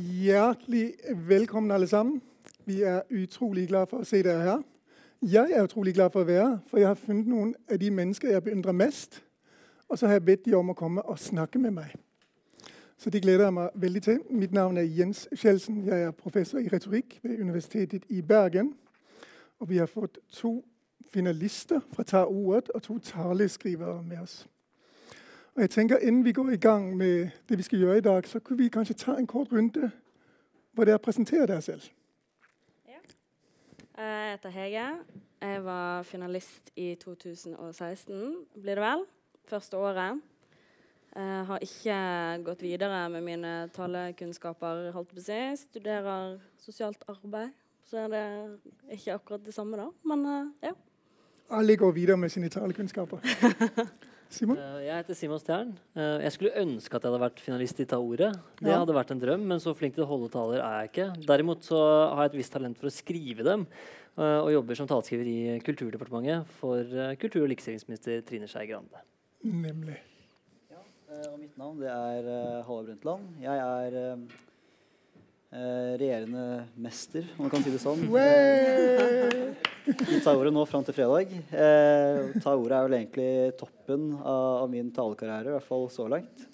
Hjertelig velkommen, alle sammen. Vi er utrolig glad for å se dere her. Jeg er utrolig glad for å være her, for jeg har funnet noen av de mennesker jeg beundrer mest. Og så har jeg bedt de om å komme og snakke med meg. Så det gleder jeg meg veldig til. Mitt navn er Jens Kjeldsen. Jeg er professor i retorikk ved Universitetet i Bergen. Og vi har fått to finalister fra Ta ordet og to taleskrivere med oss. Og jeg tenker Innen vi går i gang med det vi skal gjøre i dag, så kunne vi kanskje ta en kort runde hvor dere presenterer dere selv. Ja. Jeg heter Hege. Jeg var finalist i 2016, blir det vel. Første året. Jeg har ikke gått videre med mine talekunnskaper. holdt på å si. Studerer sosialt arbeid. Så er det ikke akkurat det samme, da. Men ja. Alle går videre med sine talekunnskaper. Simon? Eh, jeg heter Simon Stjern. Eh, jeg skulle ønske at jeg hadde vært finalist i Ta ordet. Det Ja. hadde vært en drøm, men så flink til å holde taler er jeg ikke. Derimot så har jeg et visst talent for å skrive dem, eh, og jobber som taleskriver i Kulturdepartementet for kultur- og likestillingsminister Trine Skei Grande. Nemlig. Eh, Og mitt navn det er uh, Halvard Brundtland. Jeg er eh, regjerende mester, om man kan si det sånn. Way! tar ordet nå fram til fredag. Eh, ta ordet er vel egentlig toppen av, av min talekarriere, i hvert fall så langt.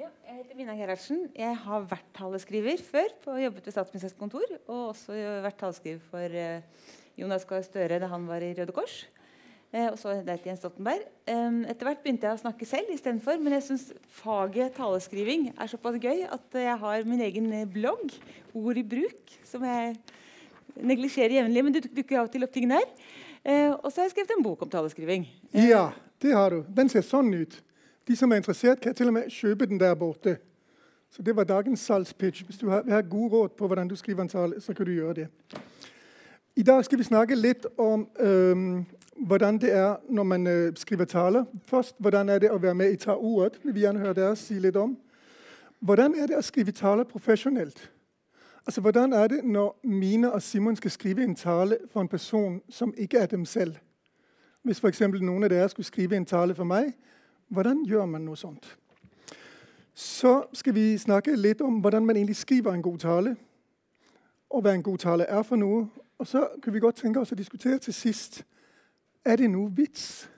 Ja, jeg heter Mina Gerhardsen. Jeg har vært taleskriver før. på jobbet ved Statsministerens kontor. Og også vært taleskriver for eh, Jonas Gahr Støre da han var i Røde Kors. Eh, og så deretter Jens Stoltenberg. Um, etter hvert begynte jeg å snakke selv istedenfor. Men jeg syns faget taleskriving er såpass gøy at jeg har min egen eh, blogg, Ord i bruk, som jeg neglisjerer jevnlig. Men det duk- dukker av og til opp ting der. Eh, og så har jeg skrevet en bok om taleskriving. Ja, det har du. Den ser sånn ut. De som er interessert, kan til og med kjøpe den der borte. Så Det var dagens salgspitch. Hvis du har, har god råd på hvordan du skriver en tale, så kan du gjøre det. I dag skal vi snakke litt om øhm, hvordan det er når man øh, skriver taler. Først, hvordan er det å være med i Ta ordet? Vi vil gjerne høre dere si litt om. Hvordan er det å skrive taler profesjonelt? Altså, Hvordan er det når Mine og Simon skal skrive en tale for en person som ikke er dem selv? Hvis f.eks. noen av dere skulle skrive en tale for meg, hvordan gjør man noe sånt? Så skal vi snakke litt om hvordan man egentlig skriver en god tale, og hva en god tale er for noe. Og så kunne vi godt tenke oss å diskutere til sist er det noe vits.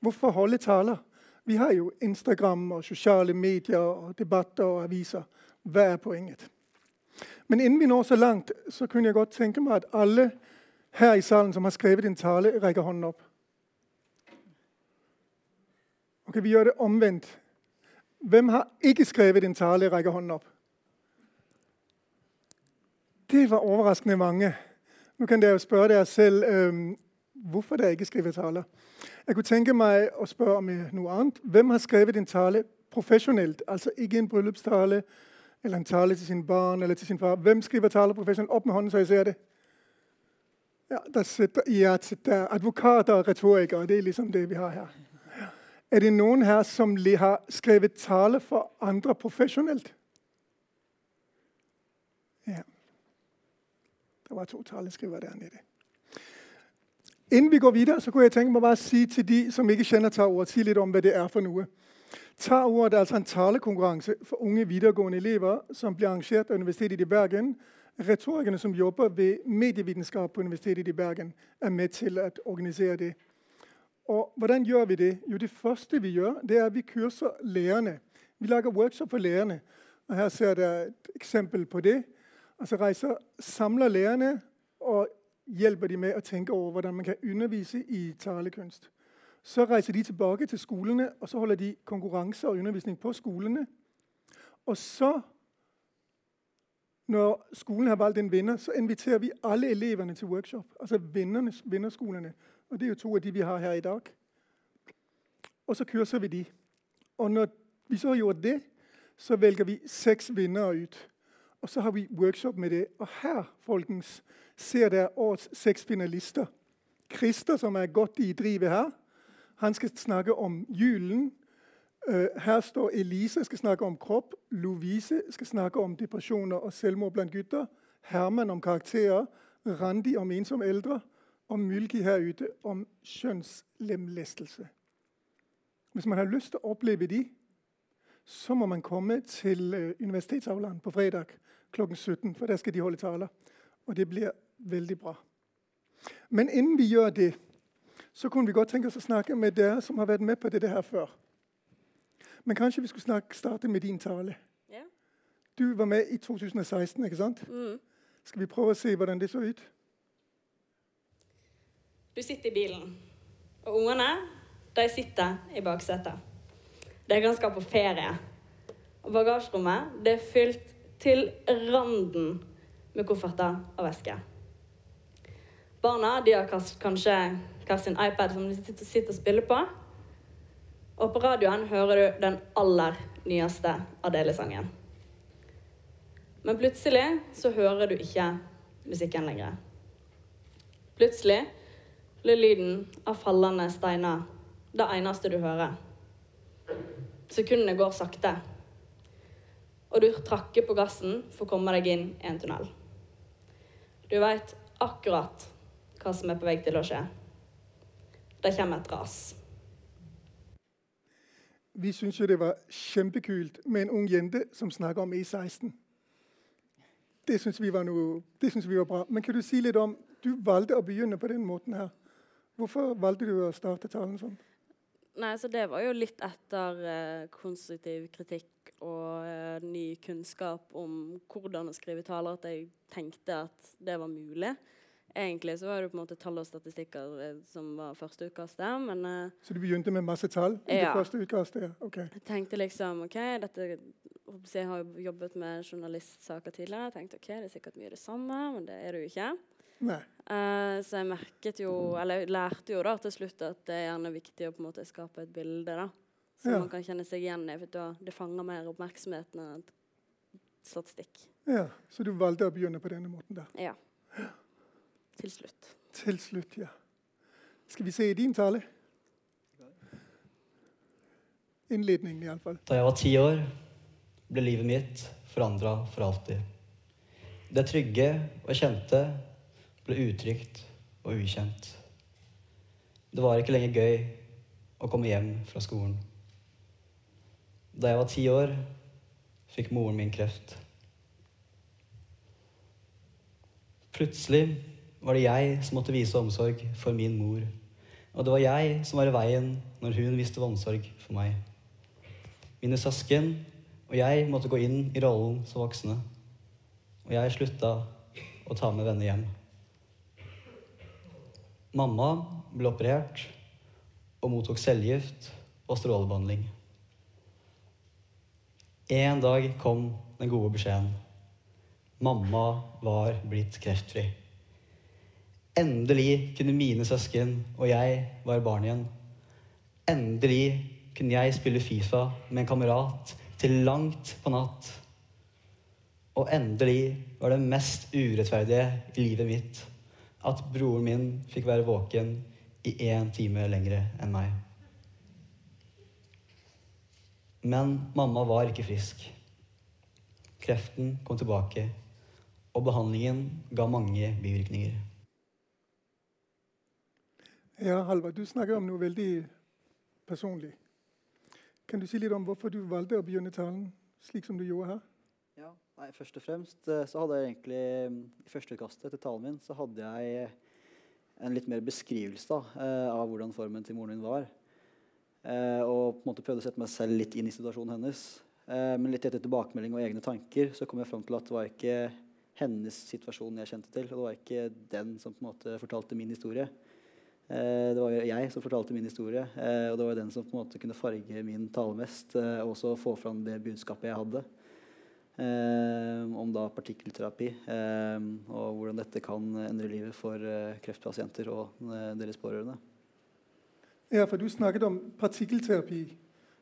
Hvorfor holde taler? Vi har jo Instagram og sosiale medier og debatter og aviser. Hva er poenget? Men innen vi når så langt, så kunne jeg godt tenke meg at alle her i salen som har skrevet en tale, rekker hånden opp. Ok, Vi gjør det omvendt. Hvem har ikke skrevet en tale, rekker hånden opp? Det var overraskende mange. Nå kan dere jo spørre dere selv øhm, hvorfor dere ikke skriver taler. Jeg kunne tenke meg å spørre om noe annet. Hvem har skrevet en tale profesjonelt? Altså ikke en bryllupstale eller en tale til sin barn eller til sin far. Hvem skriver taler profesjonelt? Opp med hånden, så jeg ser det. Ja, der sitter, ja, der. advokater og retorikere. Det er liksom det vi har her. Er det noen her som har skrevet tale for andre profesjonelt? Ja. Det var to taleskrivere der nede. Innen vi går videre, så kunne jeg tenke meg bare å si til de som ikke kjenner TAR-ordet, si litt om hva det er for noe. TAR-ordet er altså en talekonkurranse for unge videregående elever som blir arrangert av Universitetet i Bergen. Retorikerne som jobber ved medievitenskap på Universitetet i Bergen, er med til å organisere det. Og hvordan gjør vi det? Jo, Det første vi gjør, det er at vi kurser lærerne. Vi lager workshop for lærerne. Og Her ser dere et eksempel på det. Altså reiser, Samler lærerne og hjelper de med å tenke over hvordan man kan undervise i talekunst. Så reiser de tilbake til skolene og så holder de konkurranser og undervisning på skolene. Og så, når skolen har valgt en vinner, så inviterer vi alle elevene til workshop. Altså vinnerne, vinnerskolene. Og Det er jo to av de vi har her i dag. Og så kurser vi de. Og når vi så har gjort det, så velger vi seks vinnere ut. Og så har vi workshop med det. Og her folkens, ser dere årets seks finalister. Christer, som er godt i drivet her, han skal snakke om julen. Eh, her står Elise skal snakke om kropp. Lovise skal snakke om depresjoner og selvmord blant gutter. Herman om karakterer. Randi om ensomme eldre. Og Mulki her ute om kjønnslemlestelse. Hvis man har lyst til å oppleve de, så må man komme til uh, Universitetsaulaen på fredag klokken 17. For der skal de holde taler. Og det blir veldig bra. Men innen vi gjør det, så kunne vi godt tenke oss å snakke med dere som har vært med på dette her før. Men kanskje vi skulle snakke, starte med din tale. Ja. Du var med i 2016, ikke sant? Mm. Skal vi prøve å se hvordan det så ut? Du sitter i bilen, og ungene de sitter i baksetet. Dere skal på ferie. Og bagasjerommet det er fylt til randen med kofferter og vesker. Barna de har kanskje hver sin iPad som de sitter, og spiller på. Og på radioen hører du den aller nyeste Adele-sangen. Men plutselig så hører du ikke musikken lenger. Plutselig blir lyden av fallende steiner det eneste du hører. Sekundene går sakte, og du trakker på gassen for å komme deg inn i en tunnel. Du veit akkurat hva som er på vei til å skje. Det kommer et ras. Vi syns jo det var kjempekult med en ung jente som snakker om E16. Det syns vi, var noe- det synes vi var bra. Men kan du si litt om Du valgte å begynne på den måten her. Hvorfor valgte du å starte talen sånn? Nei, så Det var jo litt etter eh, konstruktiv kritikk og eh, ny kunnskap om hvordan å skrive taler at jeg tenkte at det var mulig. Egentlig så var det på en måte tall og statistikker eh, som var første utkastet. Men eh, Så du begynte med masse tall i det første utkastet? Ja. Ok. jeg tenkte liksom OK, dette Jeg har jo jobbet med journalistsaker tidligere. Jeg tenkte OK, det er sikkert mye det samme, men det er det jo ikke. Eh, så jeg merket jo, eller jeg lærte jo da til slutt at det er gjerne viktig å på en måte skape et bilde da, som Ja. man kan kjenne seg igjen i. For da, det fanger mer oppmerksomheten enn statistikk. Ja, Så du valgte å begynne på denne måten der. Ja. Til slutt. Til slutt, ja. Skal vi se i din tale? Innledningen, iallfall. Da jeg var ti år, ble livet mitt forandra for alltid. Det trygge og kjente ble utrygt og ukjent. Det var ikke lenger gøy å komme hjem fra skolen. Da jeg var ti år, fikk moren min kreft. Plutselig var det jeg som måtte vise omsorg for min mor. Og det var jeg som var i veien når hun viste omsorg for meg. Mine søsken og jeg måtte gå inn i rollen som voksne. Og jeg slutta å ta med venner hjem. Mamma ble operert og mottok cellegift og strålebehandling. En dag kom den gode beskjeden. Mamma var blitt kreftfri. Endelig kunne mine søsken og jeg være barn igjen. Endelig kunne jeg spille Fifa med en kamerat til langt på natt. Og endelig var det mest urettferdige i livet mitt at broren min fikk være våken i én time lengre enn meg. Men mamma var ikke frisk. Kreften kom tilbake, og behandlingen ga mange bivirkninger. Ja, Halvard, du snakker om noe veldig personlig. Kan du si litt om hvorfor du valgte å begynne talen slik som du gjorde her? Ja, nei, Først og fremst eh, så hadde jeg egentlig i første førsteutkastet til talen min så hadde jeg en litt mer beskrivelse da, eh, av hvordan formen til moren min var. Eh, og på en måte prøvde å sette meg selv litt inn i situasjonen hennes. Eh, men litt etter tilbakemelding og egne tanker så kom jeg fram til at det var ikke hennes situasjon jeg kjente til. Og det var ikke den som på en måte fortalte min historie. Eh, det var jo jeg som fortalte min historie, eh, og det var den som på en måte kunne farge min tale mest. Eh, og også få fram det budskapet jeg hadde. Om da partikkelterapi og hvordan dette kan endre livet for kreftpasienter og deres pårørende. Ja, for du snakket om partikkelterapi.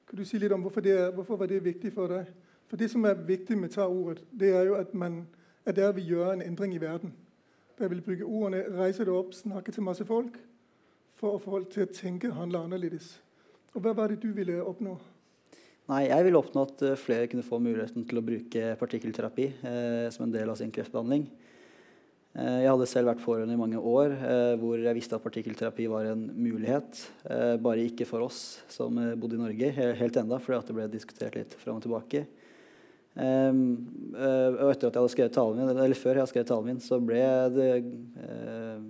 Kan du si litt om hvorfor, det er, hvorfor var det viktig for deg? For det som er viktig med ta ordet, det er jo at man er der vi gjør en endring i verden. Der vil bruke ordene, reise det opp, snakke til masse folk for å få folk til å tenke og handle annerledes. Og hva var det du ville oppnå? Nei, jeg ville oppnå at eh, flere kunne få muligheten til å bruke partikkelterapi eh, som en del av sin kreftbehandling. Eh, jeg hadde selv vært pårørende i mange år eh, hvor jeg visste at partikkelterapi var en mulighet. Bare ikke for oss som bodde i Norge helt enda, fordi det ble diskutert litt fram og tilbake. Um, uh, og etter at jeg hadde skrevet talen min, eller før jeg hadde skrevet talen min, så ble det uh,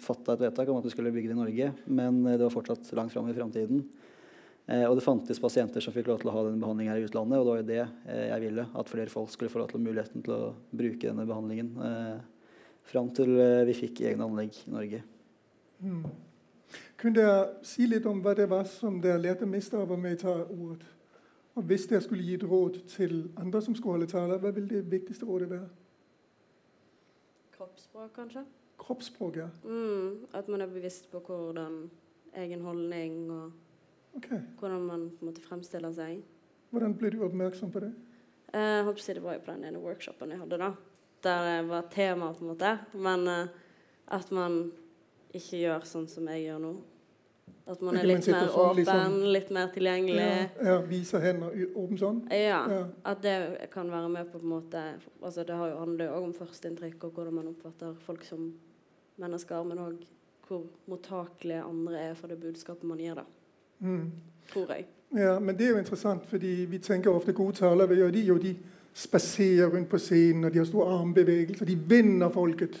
fatta et vedtak om at vi skulle bygge det i Norge. Men uh, det var fortsatt langt fram i framtiden. Uh, og det fantes pasienter som fikk lov til å ha denne behandlingen her i utlandet. Og det var jo det jeg ville, at flere folk skulle få lov til muligheten til å bruke denne behandlingen. fram til vi fikk egne anlegg i Norge. Mm. Kunne dere si litt om hva det var som dere lærte mest av å ta ordet? Og Hvis dere skulle gi et råd til andre som skulle holde taler, hva ville det viktigste rådet være? Kroppsspråk, kanskje? Kroppsspråk, ja. Mm, at man er bevisst på hvordan egen holdning og okay. hvordan man på en måte fremstiller seg. Hvordan ble du oppmerksom på det? Jeg holdt på å si Det var jo på den ene workshopen jeg hadde, da. Der det var tema, på en måte. Men uh, at man ikke gjør sånn som jeg gjør nå. At man er litt mer sånn, åpen, liksom, litt mer tilgjengelig. Ja, ja Viser hender åpen sånn? Ja, ja, At det kan være med på en måte altså Det har jo handler jo òg om førsteinntrykk og hvordan man oppfatter folk som mennesker, men òg hvor mottakelige andre er for det budskapet man gir, da. Mm. Tror jeg. Ja, men det er jo interessant, fordi vi tenker ofte gode taler ved de jo de spaserer rundt på scenen, og de har store armbevegelser, de vinner folket.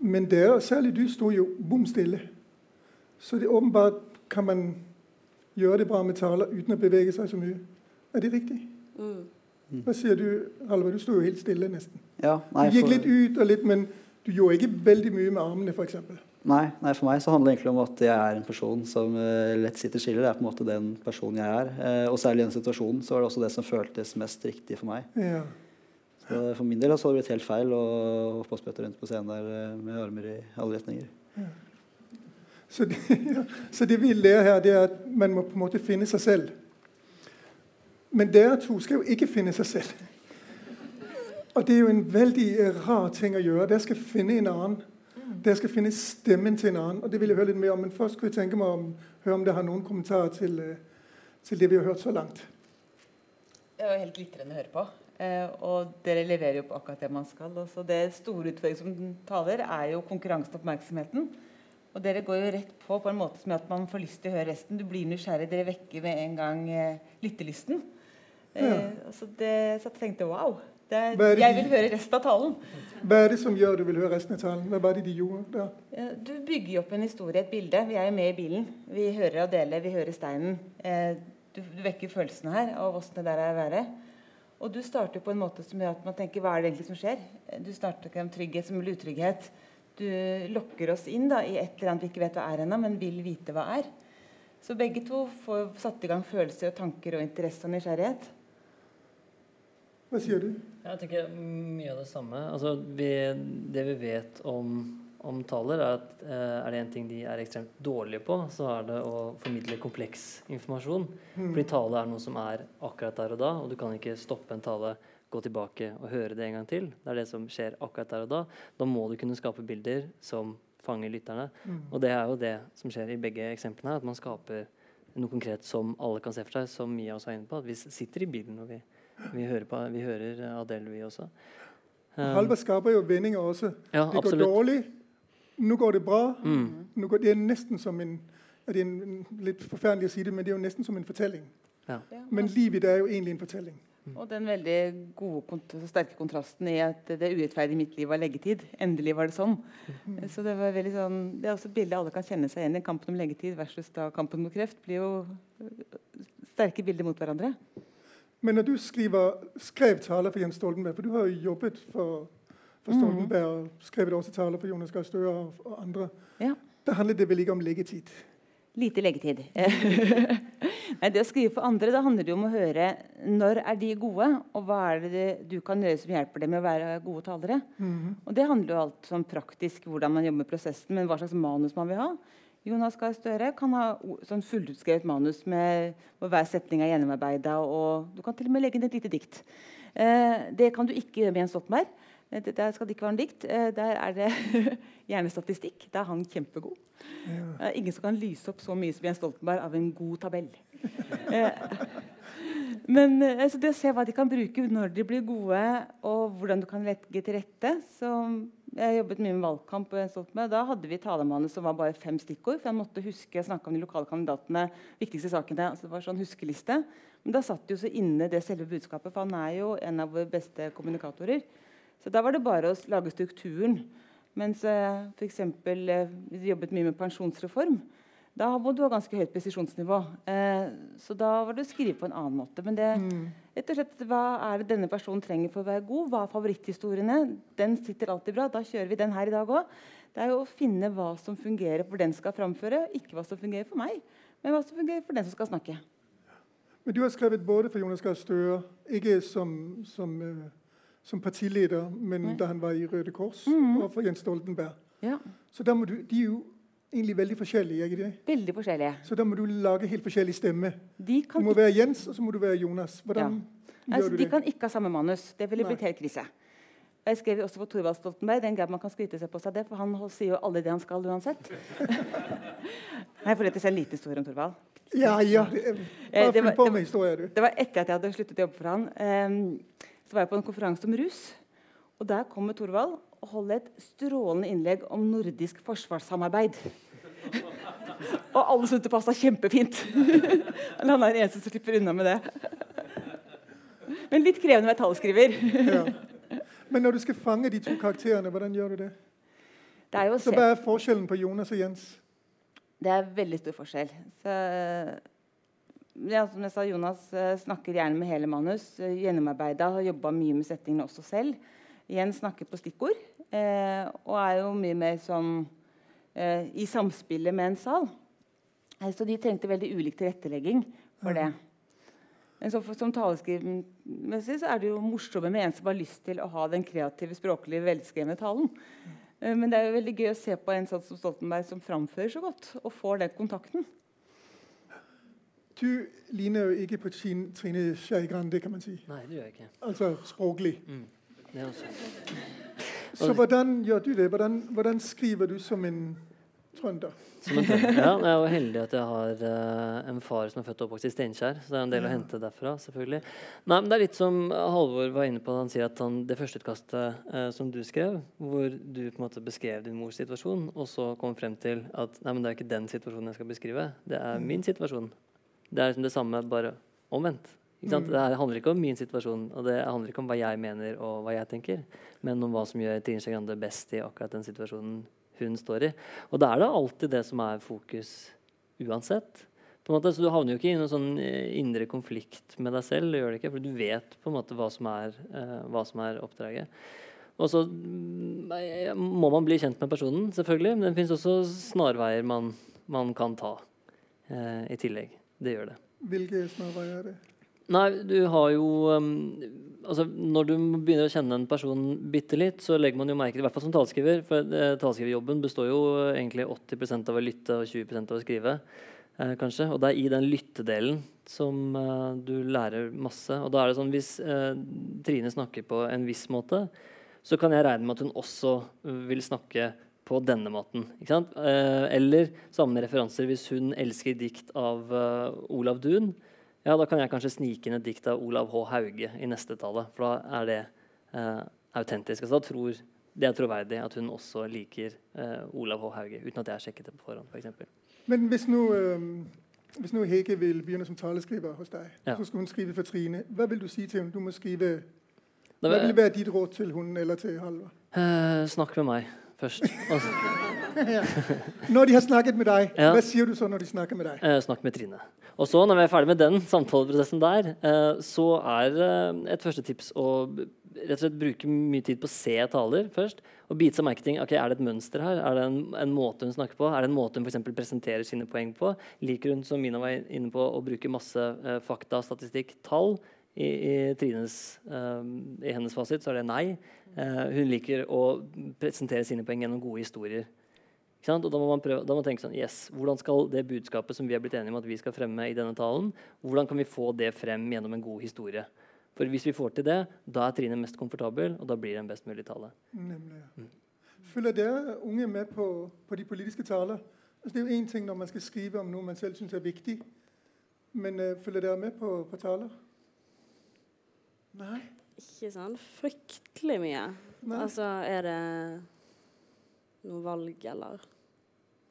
Men der, særlig du, sto jo bom stille. Så det åpenbart kan man gjøre det bra med taler uten å bevege seg så mye. Er det riktig? Mm. Hva sier du, Halvard? Du sto jo helt stille nesten. Ja, nei, du gikk litt ut og litt, men du gjorde ikke veldig mye med armene, f.eks. Nei, nei, for meg så handler det egentlig om at jeg er en person som uh, lett sitter stille. Det er på en måte den personen jeg er. Uh, og særlig i den situasjonen så var det også det som føltes mest riktig for meg. Ja. Så for min del så har det blitt helt feil å hoppe og spytte rundt på scenen der uh, med armer i alle retninger. Ja. Så det, så det vi lærer her, det er at man må på en måte finne seg selv. Men dere to skal jo ikke finne seg selv. Og det er jo en veldig rar ting å gjøre. Dere skal finne en annen. Dere skal finne stemmen til en annen. og det vil jeg høre litt mer om. Men først skulle jeg tenke meg om, høre om dere har noen kommentarer til, eh, til, det vi har hørt så langt. Det var helt glitrende å høre på. Eh, og dere leverer jo på akkurat det man skal. Også det store utfordringen som taler, er jo konkurransen og oppmerksomheten. Og dere går jo rett på på en måte som gjør at man får lyst til å høre resten. Du blir nysgjerrig. Dere vekker med en gang eh, lyttelysten. Eh, så, det, så jeg tenkte wow. Er, jeg vil høre resten av talen. Hva er det som gjør du vil høre resten av talen? Hva var det de gjorde da? Ja, du bygger opp en historie, et bilde. Vi er jo med i bilen. Vi hører og deler, vi hører steinen. Eh, du, du, vekker følelsene her av åssen det der er å være. Og du starter på en måte som gjør at man tenker hva er det egentlig som skjer? Du starter ikke om trygghet som utrygghet du lokker oss inn da, i et eller annet vi ikke vet hva er ennå, men vil vite hva er. Så begge to får satt i gang følelser, og tanker og interesse og nysgjerrighet. Hva sier du? Jeg tenker mye av det samme. Altså, vi, det vi vet om, om taler, er at eh, er det en ting de er ekstremt dårlige på, så er det å formidle kompleks informasjon. Mm. Fordi tale er noe som er akkurat der og da, og du kan ikke stoppe en tale gå tilbake og høre det en gang til. Det er det som skjer akkurat der og da. Da må du kunne skape bilder som fanger lytterne. Mm. Og det er jo det som skjer i begge eksemplene. At man skaper noe konkret som alle kan se for seg, som Mia også er inne på. At vi sitter i bilen og vi, vi hører, på, vi hører Adele, vi også. Um, Halvard skaper jo vendinger også. Ja, det går dårlig, nå går det bra. Mm. Går, det er nesten som en det er en, litt forferdelig å si det, men det er jo nesten som en fortelling. Ja. Men livet er jo egentlig en fortelling. Og den veldig gode, sterke kontrasten i at det urettferdige i mitt liv var leggetid. Endelig var det sånn. Mm. Så det, var veldig sånn, det er også et bilde alle kan kjenne seg igjen i. Kampen om leggetid versus da kampen mot kreft blir jo sterke bilder mot hverandre. Men når du skriver, skrev taler for Jens Stoltenberg, for du har jo jobbet for, for mm. Stoltenberg og skrevet også taler for Jonas Gahr Støre og, og andre, ja. da handlet det vel ikke om leggetid? Lite leggetid. Nei, det å skrive for andre da handler det om å høre når er de gode, og hva er det du kan gjøre som hjelper dem med å være gode talere. Mm -hmm. Og Det handler jo alt sånn praktisk hvordan man jobber med prosessen, men hva slags manus man vil ha. Jonas Gahr Støre kan ha sånn fullutskrevet manus med hvor hver setning er gjennomarbeida, og du kan til og med legge inn et lite dikt. Eh, det kan du ikke gjøre med Jens Stoltenberg. Eh, der skal det ikke være en dikt. Eh, der er det gjerne statistikk. Da er han kjempegod. Ja. Ingen som kan lyse opp så mye som Jens Stoltenberg av en god tabell. Eh, men altså det å se hva de kan bruke når de blir gode, og hvordan du kan legge til rette, så Jeg jobbet mye med valgkamp. og Stoltenberg. Da hadde vi talemanus som var bare fem stikkord. for Jeg måtte huske snakke om de lokale kandidatene, viktigste sakene. altså det var sånn huskeliste. Men da satt jo så inne det selve budskapet, for han er jo en av våre beste kommunikatorer. Så da var det bare å lage strukturen. Mens eh, f.eks. Eh, vi jobbet mye med pensjonsreform. Da må du ha ganske høyt presisjonsnivå. Eh, så da var det å skrive på en annen måte. Men det, Mm. rett og slett, hva er det denne personen trenger for å være god? Hva er favoritthistoriene? Den sitter alltid bra. Da kjører vi den her i dag òg. Det er jo å finne hva som fungerer for den skal framføre. Ikke hva som fungerer for meg, men hva som fungerer for den som skal snakke. Men du har skrevet både for Jonas Gahr Støre, ikke som, som, øh, som partileder, men Nei. da han var i Røde Kors, Mhm. og for Jens Stoltenberg. Ja, Så da må du, de er jo egentlig veldig forskjellige, ikke det? Veldig forskjellige. Så da må du lage helt forskjellig stemme. De Du må være Jens, og så må du være Jonas. Hvordan gjør altså, du de det? kan ikke ha samme manus. Det ville blitt helt krise. Jeg skrev også for Thorvald Stoltenberg. Den grad man kan skryte seg på seg det, for han sier jo alle det han skal uansett. Jeg får rett og slett en liten historie om Thorvald. Ja, ja. det er- Eh, Bare det fyll på med historier, du. Det var etter at jeg hadde sluttet å jobbe for han. Ehm, så var jeg på en konferanse om rus. Og Der kommer Thorvald og holder et strålende innlegg om nordisk forsvarssamarbeid. og alle syntes det passa kjempefint. Eller han er den eneste som slipper unna med det. Men litt krevende å være tallskriver. Ja. Men når du skal fange de to karakterene, hvordan gjør du det? Det er jo Så hva er forskjellen på Jonas og Jens? Det er veldig stor forskjell. Så, ja, som jeg sa, Jonas eh, snakker gjerne med hele manus. Uh, Gjennomarbeida, har jobba mye med settingene også selv. Igjen snakker på stikkord eh, og er jo mye mer sånn eh, i samspillet med en sal. Eh, så de trengte veldig ulik tilrettelegging for det. Men så for, som taleskrivermessig så er det jo morsomme med en som har lyst til å ha den kreative, språklige, velskrevne talen. Eh, Men det er jo veldig gøy å se på en sånn som Stoltenberg som framfører så godt og får den kontakten. Du ligner jo ikke på Trine Trine Skei Grande, kan man si. Nei, det gjør jeg ikke. Altså språklig. Også. Så hvordan gjør du det? Hvordan, hvordan skriver du som en trønder? Som en trønder. Ja, jeg er jo heldig at jeg har uh, en far som er født og oppvokst i Steinkjer. Så det er en del å hente derfra. selvfølgelig. Nei, men Det er litt som Halvor var inne på. Han sier at han, det førsteutkastet uh, som du skrev, hvor du på en måte beskrev din mors situasjon, og så kom frem til at nei, men det er ikke den situasjonen jeg skal beskrive. Det er min situasjon. Det er liksom det samme, bare omvendt. Mm. Det handler ikke om min situasjon, og det handler ikke om hva jeg mener og hva jeg tenker, men om hva som gjør Trine Skei Grande best i akkurat den situasjonen hun står i. Og da er det alltid det som er fokus uansett. Måte, så Du havner jo ikke i noen sånn eh, indre konflikt med deg selv, gjør det ikke, for du vet på en måte hva som er, eh, hva som er oppdraget. Og så mm, må man bli kjent med personen, selvfølgelig, men det fins også snarveier man, man kan ta eh, i tillegg. Det gjør det. Hvilke snarveier er det? Nei, du har jo um, altså Når du begynner å kjenne en person bitte litt, så legger man jo merke til, i hvert fall som talskriver, for eh, talskriverjobben består jo egentlig 80% av å lytte og 20% av å skrive. Eh, kanskje, Og det er i den lyttedelen som eh, du lærer masse. Og da er det sånn hvis eh, Trine snakker på en viss måte, så kan jeg regne med at hun også vil snakke på denne måten. Eh, eller samme referanser hvis hun elsker dikt av eh, Olav Duun. Ja, da kan jeg kanskje snike inn et dikt av Olav H. Hauge i neste tale. For da er det eh, autentisk. Altså, da tror det er troverdig at hun også liker eh, Olav H. Hauge, uten at jeg har sjekket det på forhånd. For eksempel. Men hvis nå, øhm, hvis nå Hege vil begynne som taleskriver hos deg, Ja. så skal hun skrive for Trine, hva vil du si til henne? Du må skrive, hva vil være ditt råd til hun eller til Halvor? eh, snakk med meg først. Altså, Når de har snakket med deg, Ja. hva sier du så når de snakker med deg? eh, snakk med Trine. Og så, når vi er ferdig med den samtaleprosessen der, eh, så er eh, et første tips å rett og slett bruke mye tid på å se taler først. Og bite seg merke ting. ok, Er det et mønster her? Er det en, en måte hun snakker på? Er det en måte hun for eksempel presenterer sine poeng på? Liker hun, som Mina var inne på, å bruke masse eh, fakta, statistikk, tall? I, i Trines eh, I hennes fasit så er det nei. Eh, hun liker å presentere sine poeng gjennom gode historier. Og da må man prøve, da må man tenke sånn, yes, Hvordan skal det budskapet som vi har blitt enige om at vi skal fremme i denne talen, hvordan kan vi få det frem gjennom en god historie? For Hvis vi får til det, da er Trine mest komfortabel, og da blir det en best mulig tale. Nemlig. Mm. Følger dere unge med på, på de politiske taler? Altså, det er jo én ting når man skal skrive om noe man selv syns er viktig, men uh, følger dere med på, på taler? Nei? Ikke sånn fryktelig mye. Nei. Altså er det noe valg eller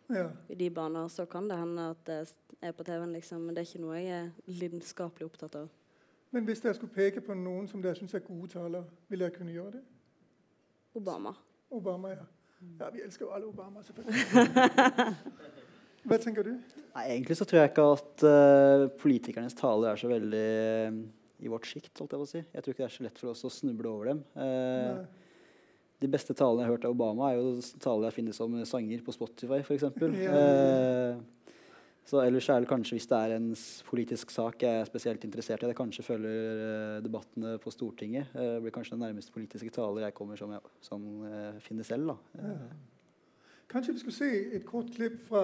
Ja. i de baner, så kan det hende at det er på TV-en, liksom. Men det er ikke noe jeg er lidenskapelig opptatt av. Men hvis dere skulle peke på noen som dere syns er gode talere, vil dere kunne gjøre det? Obama. Obama, ja. Ja, Vi elsker jo alle Obama, selvfølgelig. Hva tenker du? Nei, egentlig så tror jeg ikke at uh, politikernes taler er så veldig i vårt sjikt. holdt Jeg på å si. Jeg tror ikke det er så lett for oss å snuble over dem. Eh, de beste talene jeg har hørt av Obama, er jo taler jeg finner som sanger på Spotify, f.eks. Ja. Eh, så ellers er det kanskje hvis det er en politisk sak jeg er spesielt interessert i, jeg kanskje følger eh, debattene på Stortinget. Eh, blir kanskje den nærmeste politiske taler jeg kommer som jeg som, eh, finner selv. da. Ja. Kanskje vi skulle se et kort klipp fra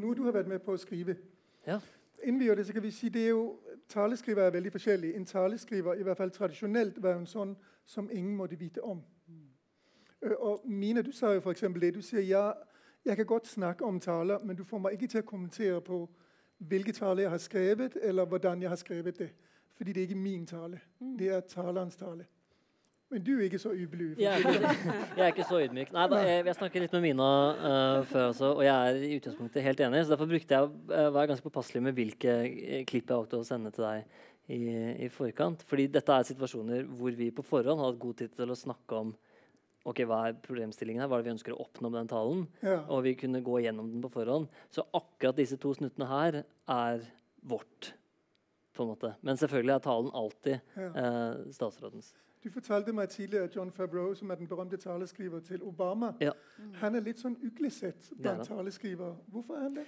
noe du har vært med på å skrive. Ja. Innen vi gjør det, så kan vi si det er jo, Taleskriver er veldig forskjellig. En taleskriver, i hvert fall tradisjonelt, var en sånn som ingen måtte vite om. Eh, Og Mina, du sa jo f.eks. det. Du sier ja, jeg kan godt snakke om taler, men du får meg ikke til å kommentere på hvilke taler jeg har skrevet, eller hvordan jeg har skrevet det. Fordi det er ikke min tale. Det er talerens tale. Men du er ikke så ydmyk. Jeg jeg er ikke så ydmyk. Nei, da, jeg, jeg snakket litt med Mina uh, før også, og jeg er i utgangspunktet helt enig. Så derfor brukte jeg uh, var jeg ganske påpasselig med hvilke eh, klipp jeg valgte å sende til deg i, i forkant. Fordi dette er situasjoner hvor vi på forhånd har hatt god tid til å snakke om ok, hva er problemstillingen her, hva er det vi ønsker å oppnå med den talen, Ja. og vi kunne gå gjennom den på forhånd. Så akkurat disse to snuttene her er vårt, på en måte. Men selvfølgelig er talen alltid eh, statsrådens. Du fortalte meg tidligere at John Favreau, som er den berømte taleskriver til Obama, Ja. han er litt sånn uglesett blant taleskrivere. Hvorfor er han det?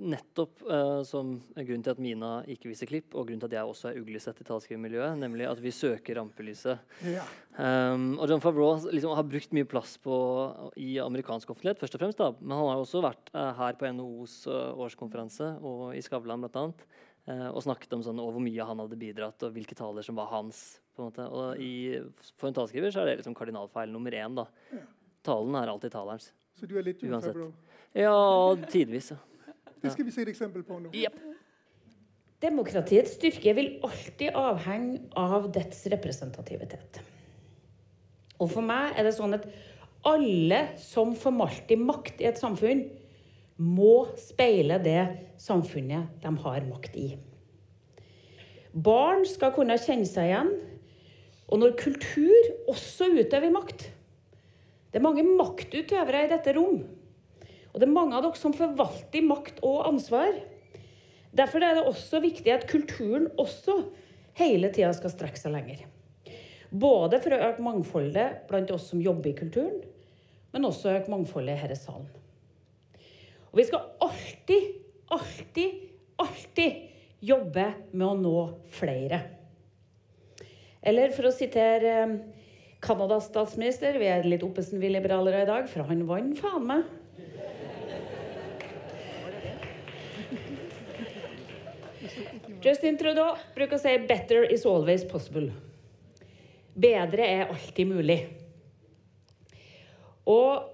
nettopp uh, som er grunnen til at Mina ikke viser klipp, og grunnen til at jeg også er uglesett i taleskrivermiljøet, nemlig at vi søker rampelyset. Ja. Um, og John Favreau liksom, har brukt mye plass på, i amerikansk offentlighet, først og fremst, da. men han har også vært uh, her på NHOs uh, årskonferanse og i Skavlan bl.a. Uh, og snakket om sånn, og hvor mye han hadde bidratt, og hvilke taler som var hans. På en måte. Og i, For en talskriver så er det liksom kardinalfeil nummer én. da. Ja. Talen er alltid talerens. Så du er litt Uansett. Ja, tidvis. ja. Det skal vi se et eksempel på nå. Yep. Demokratiets styrke vil alltid avhenge av dets representativitet. Og for meg er det sånn at alle som forvalter makt i et samfunn, må speile det samfunnet de har makt i. Barn skal kunne kjenne seg igjen. Og når kultur også utøver makt Det er mange maktutøvere i dette rom. Og det er mange av dere som forvalter makt og ansvar. Derfor er det også viktig at kulturen også hele tida skal strekke seg lenger. Både for å øke mangfoldet blant oss som jobber i kulturen, men også øke mangfoldet her i salen. Og vi skal alltid, alltid, alltid jobbe med å nå flere. Eller for å sitere eh, Canadas statsminister, vi er litt Oppesen-vi-liberalere i dag, for han vant faen meg. Justin Trudeau bruker å si 'better is always possible'. Bedre er alltid mulig. Og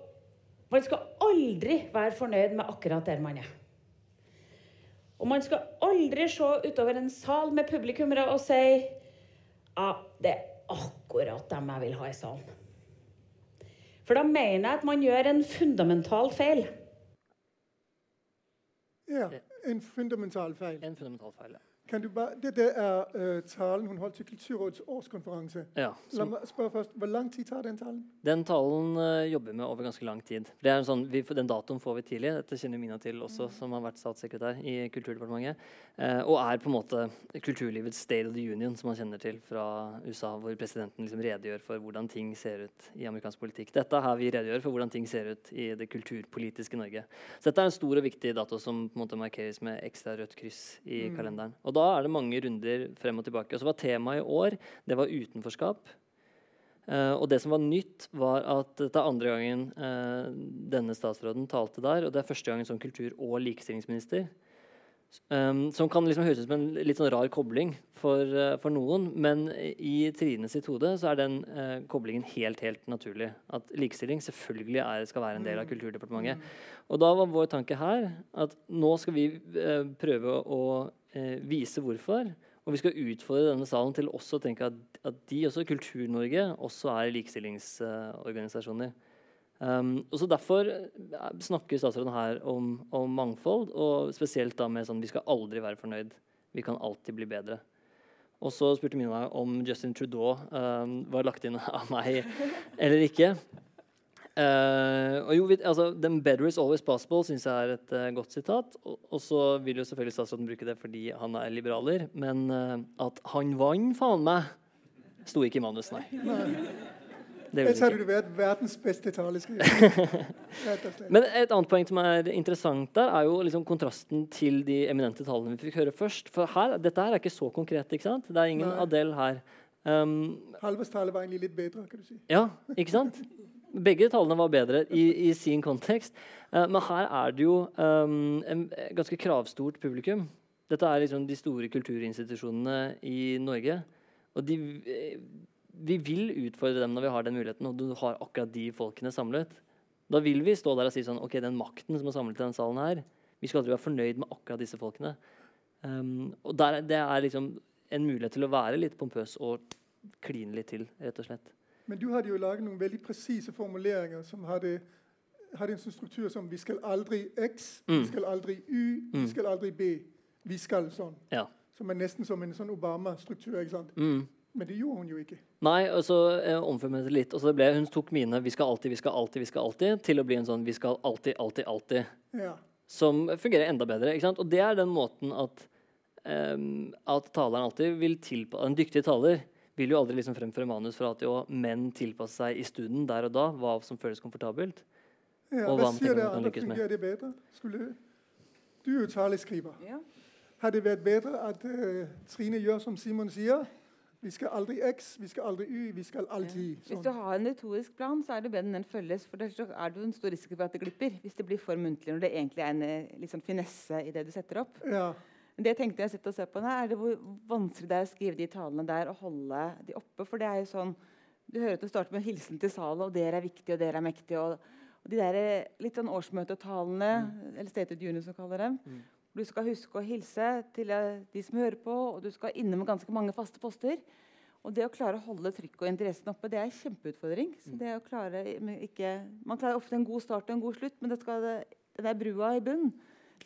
man skal aldri være fornøyd med akkurat der man er. Og man skal aldri se utover en sal med publikummere og si ja, det er akkurat dem jeg vil ha i salen. For da mener jeg at man gjør en fundamental feil. Ja, en fundamental feil. En fundamental feil. ja. Kan du bare, dette er uh, talen hun holdt til Kulturrådets årskonferanse. Ja, La meg spørre først, Hvor lang tid tar den talen? Den talen uh, jobber vi med over ganske lang tid. Det er en sånn, vi, den datoen får vi tidlig. Dette kjenner Mina til også, som har vært statssekretær i Kulturdepartementet. Uh, og er på en måte kulturlivets state of the union, som man kjenner til fra USA, hvor presidenten liksom redegjør for hvordan ting ser ut i amerikansk politikk. Dette er her vi redegjør for hvordan ting ser ut i det kulturpolitiske Norge. Så dette er en stor og viktig dato som på en måte markeres med ekstra rødt kryss i kalenderen. Og da er det mange runder frem og tilbake. Og så var temaet i år det var utenforskap. Eh, og det som var nytt, var at dette er andre gangen eh, denne statsråden talte der. Og det er første gangen som kultur- og likestillingsminister. Um, som kan liksom høres ut som en litt sånn rar kobling for, uh, for noen. Men i Trine sitt hode så er den uh, koblingen helt helt naturlig. At likestilling selvfølgelig er, skal være en del av Kulturdepartementet. Og da var vår tanke her at nå skal vi uh, prøve å vise hvorfor. Og vi skal utfordre denne salen til også å tenke at, at de også, Kultur-Norge, også er likestillingsorganisasjoner. Um, og så Derfor snakker statsråden her om, om, mangfold, og spesielt da med sånn vi skal aldri være fornøyd. Vi kan alltid bli bedre. Og så spurte Mina om Justin Trudeau um, var lagt inn av meg eller ikke. Uh, og jo, altså, Then better is always possible' syns jeg er et uh, godt sitat. Og, og, så vil jo selvfølgelig statsråden bruke det fordi han er liberaler. Men uh, at 'han vant, faen meg', sto ikke i manus, nei. Ellers hadde du vært verdens beste taleskriver. Men et annet poeng som er interessant der, er jo liksom kontrasten til de eminente tallene vi fikk høre først. For her, dette her er ikke så konkret. ikke sant? Det er ingen Nei. Adele her. Um, Halves tale var egentlig litt bedre, kan du si. Ja, ikke sant? Begge tallene var bedre i, i sin kontekst. Uh, men her er det jo um, en ganske kravstort publikum. Dette er liksom de store kulturinstitusjonene i Norge. Og de vi vil utfordre dem når vi har den muligheten, og du har akkurat de folkene samlet. Da vil vi stå der og si sånn OK, den makten som er samlet i denne salen her, vi skal aldri være fornøyd med akkurat disse folkene. Um, og der, Det er liksom en mulighet til å være litt pompøs og kline litt til, rett og slett. Men du hadde jo laget noen veldig presise formuleringer som hadde, hadde en sånn struktur som Vi skal aldri X, mm. vi skal aldri Y, mm. vi skal aldri B. Vi skal sånn. Ja. Som er nesten som en sånn Obama-struktur. ikke sant? Mm. Men det gjorde hun jo ikke. Nei, og så eh, omformet det litt. Og så ble, Hun tok mine 'vi skal alltid, vi skal alltid', vi skal alltid til å bli en sånn 'vi skal alltid, alltid, alltid'. Ja. Som fungerer enda bedre. ikke sant? Og det er den måten at, um, at taleren alltid vil tilpasse En dyktig taler vil jo aldri liksom fremføre manus for at jo, menn tilpasse seg i studien der og da hva som føles komfortabelt. Ja, og hva sier det andre fungerer det bedre? Skulle, du er jo taleskriver. Ja. Hadde det vært bedre at uh, Trine gjør som Simon sier? Vi skal aldri X, vi skal aldri Y, vi skal alltid sånn. Hvis du har en retorisk plan, så er det bedre enn den følges. For ellers er det en stor risiko for at det glipper. Hvis det blir for muntlig når det egentlig er en liksom, finesse i det du setter opp. Ja. Men det tenkte jeg å se på nå, er det hvor vanskelig det er å skrive de talene der og holde de oppe. For det er jo sånn Du hører at du starter med 'hilsen til salen', og 'dere er viktige', og 'dere er mektige'. Og, og de der litt sånn årsmøtetalene, mm. eller State of Union, som kaller dem. Mm. Du skal huske å hilse til eh, de som hører på, og du skal innom ganske mange faste poster. Og det å klare å holde trykket og interessen oppe, det er en kjempeutfordring. Så det å klare ikke, Man klarer ofte en god start og en god slutt, men det skal, den der brua i bunnen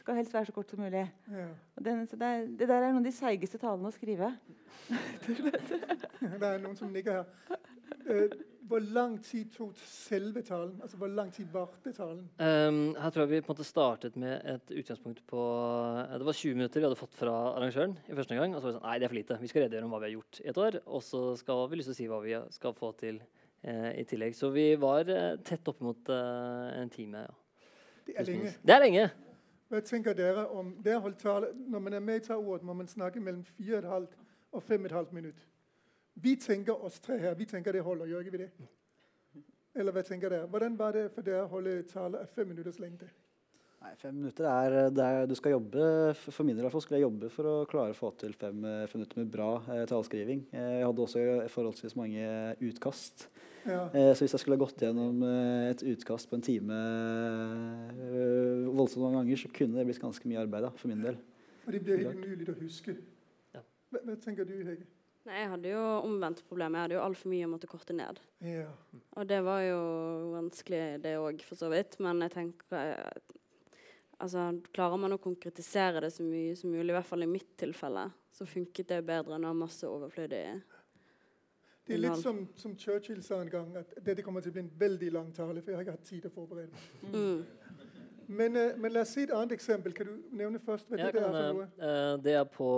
skal helst være så kort som mulig. Ja. Den, det, er, det, der er noen av de seigeste talene å skrive. det er noen som ligger her. Uh, hvor lang tid tok selve talen? Altså, Hvor lang tid varte talen? Um, her tror jeg vi på en måte startet med et utgangspunkt på Det var 20 minutter vi hadde fått fra arrangøren. i første gang, og så var det sånn, Nei, det er for lite. Vi skal redegjøre om hva vi har gjort i et år. Og så skal vi lyst til å si hva vi skal få til eh, i tillegg. Så vi var eh, tett opp mot eh, en time. Ja. Det er lenge. Det er lenge. Hva tenker dere om det holdt tale? Når man er med i Ta ordet, må man snakke mellom 4,5 og 5,5 minutter. Vi tenker oss tre her, vi tenker det holder, gjør ikke vi det? Eller hva tenker dere? Hvordan var det for dere å holde tale av fem minutters lengde? Nei, Fem minutter er, er, Du skal jobbe for min del skulle jeg jobbe for å klare å få til fem, fem minutter med bra eh, taleskriving. Eh, jeg hadde også forholdsvis mange utkast. Ja. Eh, så hvis jeg skulle ha gått gjennom eh, et utkast på en time eh, voldsomt mange ganger, så kunne det blitt ganske mye arbeid da, for min del. Og det blir helt umulig å huske. Ja. Hva, hva tenker du, Hege? Nei, Jeg hadde jo omvendt problem. Jeg hadde jo altfor mye å måtte korte ned. Ja. Og det var jo vanskelig, det òg, for så vidt. Men jeg tenker altså, Klarer man å konkretisere det så mye som mulig, i hvert fall i mitt tilfelle, så funket det bedre enn å ha masse overflødig det er litt som, som, Churchill sa en gang, at dette kommer til å bli en veldig lang tale. For jeg har ikke hatt tid til å forberede meg. Mm. Men, uh, men, la oss si et annet eksempel. Kan du nevne først hva det er for noe? Uh, det er på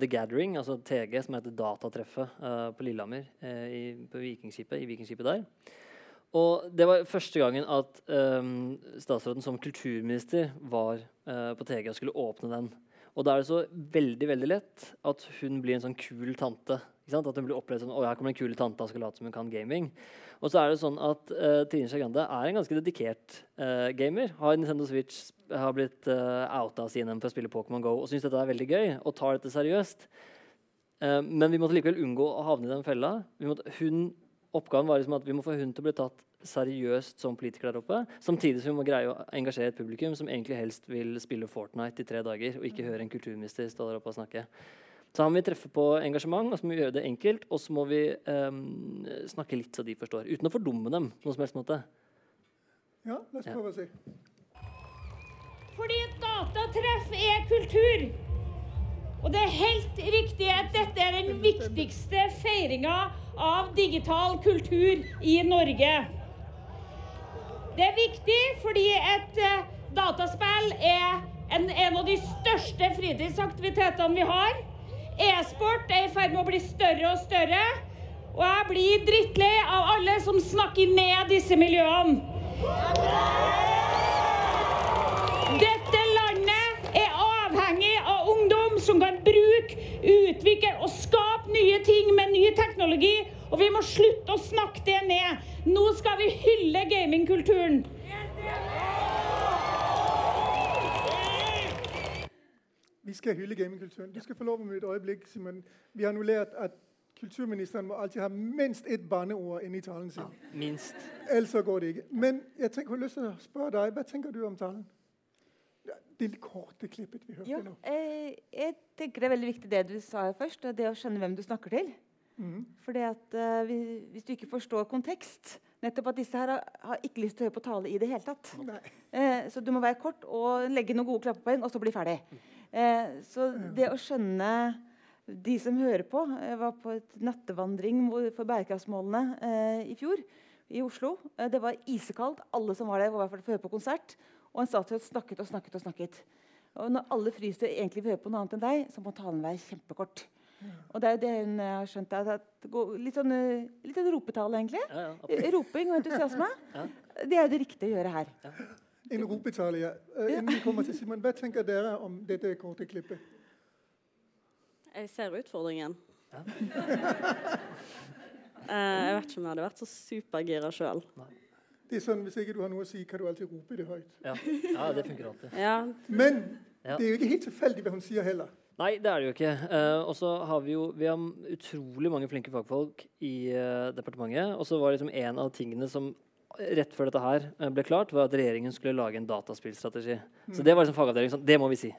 The Gathering, altså TG, som heter Datatreffet uh, på Lillehammer. I, på Vikingskipet, I Vikingskipet der. Og det var første gangen at um, statsråden som kulturminister var på TG og skulle åpne den. Og da er det så veldig veldig lett at hun blir en sånn kul tante. At hun blir opplevd sånn, her kommer den kule tanta og skal late som hun kan gaming. Og så er det sånn at uh, Trine Skei Grande er en ganske dedikert uh, gamer. Har Nintendo Switch har blitt uh, outa av CNN for å spille Pokémon GO og syns dette er veldig gøy og tar dette seriøst. Uh, men vi måtte likevel unngå å havne i den fella. Måtte, hun, oppgaven var liksom at vi må få hun til å bli tatt seriøst som politiker der oppe. Samtidig som vi må greie å engasjere et publikum som egentlig helst vil spille Fortnite i tre dager og ikke høre en kulturminister stå der oppe og snakke. Så her må vi treffe på engasjement, og så må vi gjøre det enkelt. Og så må vi um, snakke litt så de forstår, uten å fordumme dem. på noen som helst måte. Ja, la oss prøve å si. Fordi datatreff er kultur. Og det er helt riktig at dette er den viktigste feiringa av digital kultur i Norge. Det er viktig fordi et eh, dataspill er en, en av de største fritidsaktivitetene vi har. E-sport er i ferd med å bli større og større. Og jeg blir drittlei av alle som snakker ned disse miljøene. Dette landet er avhengig av ungdom som kan bruke, utvikle og skape nye ting med ny teknologi. Og vi må slutte å snakke det ned. Nå skal vi hylle gamingkulturen. Vi skal hylle gamingkulturen. Du skal få lov om et øyeblikk, Simon. Vi har nå lært at kulturministeren må alltid ha minst ett banneord inni talen sin. Ja, Minst. Ellers så går det ikke. Men jeg tenker, har lyst til å spørre deg, hva tenker du om talen? Det korte klippet vi hørte Ja, nå. eh, jeg tenker det er veldig viktig det du sa først, det å skjønne hvem du snakker til. Mm. Fordi at eh, Hvis du ikke forstår kontekst Nettopp at disse her har, har ikke lyst til å høre på tale i det hele tatt. Eh, så du må være kort og legge noen gode klappepoeng, og så bli ferdig. Eh, så det å skjønne de som hører på Jeg var på et nattevandring for bærekraftsmålene eh, i fjor i Oslo. Eh, det var isekaldt. Alle som var der, var i hvert fall for å høre på konsert. Og en statsråd snakket og snakket og snakket. Og når alle fryser og egentlig vil høre på noe annet enn deg, så må talen være kjempekort. Og det er jo det hun eh, har skjønt. At det går litt sånn, eh, litt sånn ropetale, egentlig. Ja, ja, Eh. Roping og entusiasme. Ja. Det er jo det riktige å gjøre her. En ropetale, ja. Eh, Innen vi kommer til Simon, hva tenker dere om dette korte klippet? Jeg ser utfordringen. Ja. Eh, jeg vet ikke om jeg hadde vært så supergira sjøl. Det er sånn, Hvis ikke du har noe å si, kan du alltid rope det høyt. Ja. ja, det funker alltid. Ja, Men det er jo ikke helt tilfeldig hva hun sier heller. Nei, det er det jo ikke. Uh, og så har vi jo vi har utrolig mange flinke fagfolk i uh, departementet. Og så var liksom en av tingene som rett før dette her eh, ble klart, var at regjeringen skulle lage en dataspillstrategi. Så det var liksom fagavdelingen sånn, det må vi si.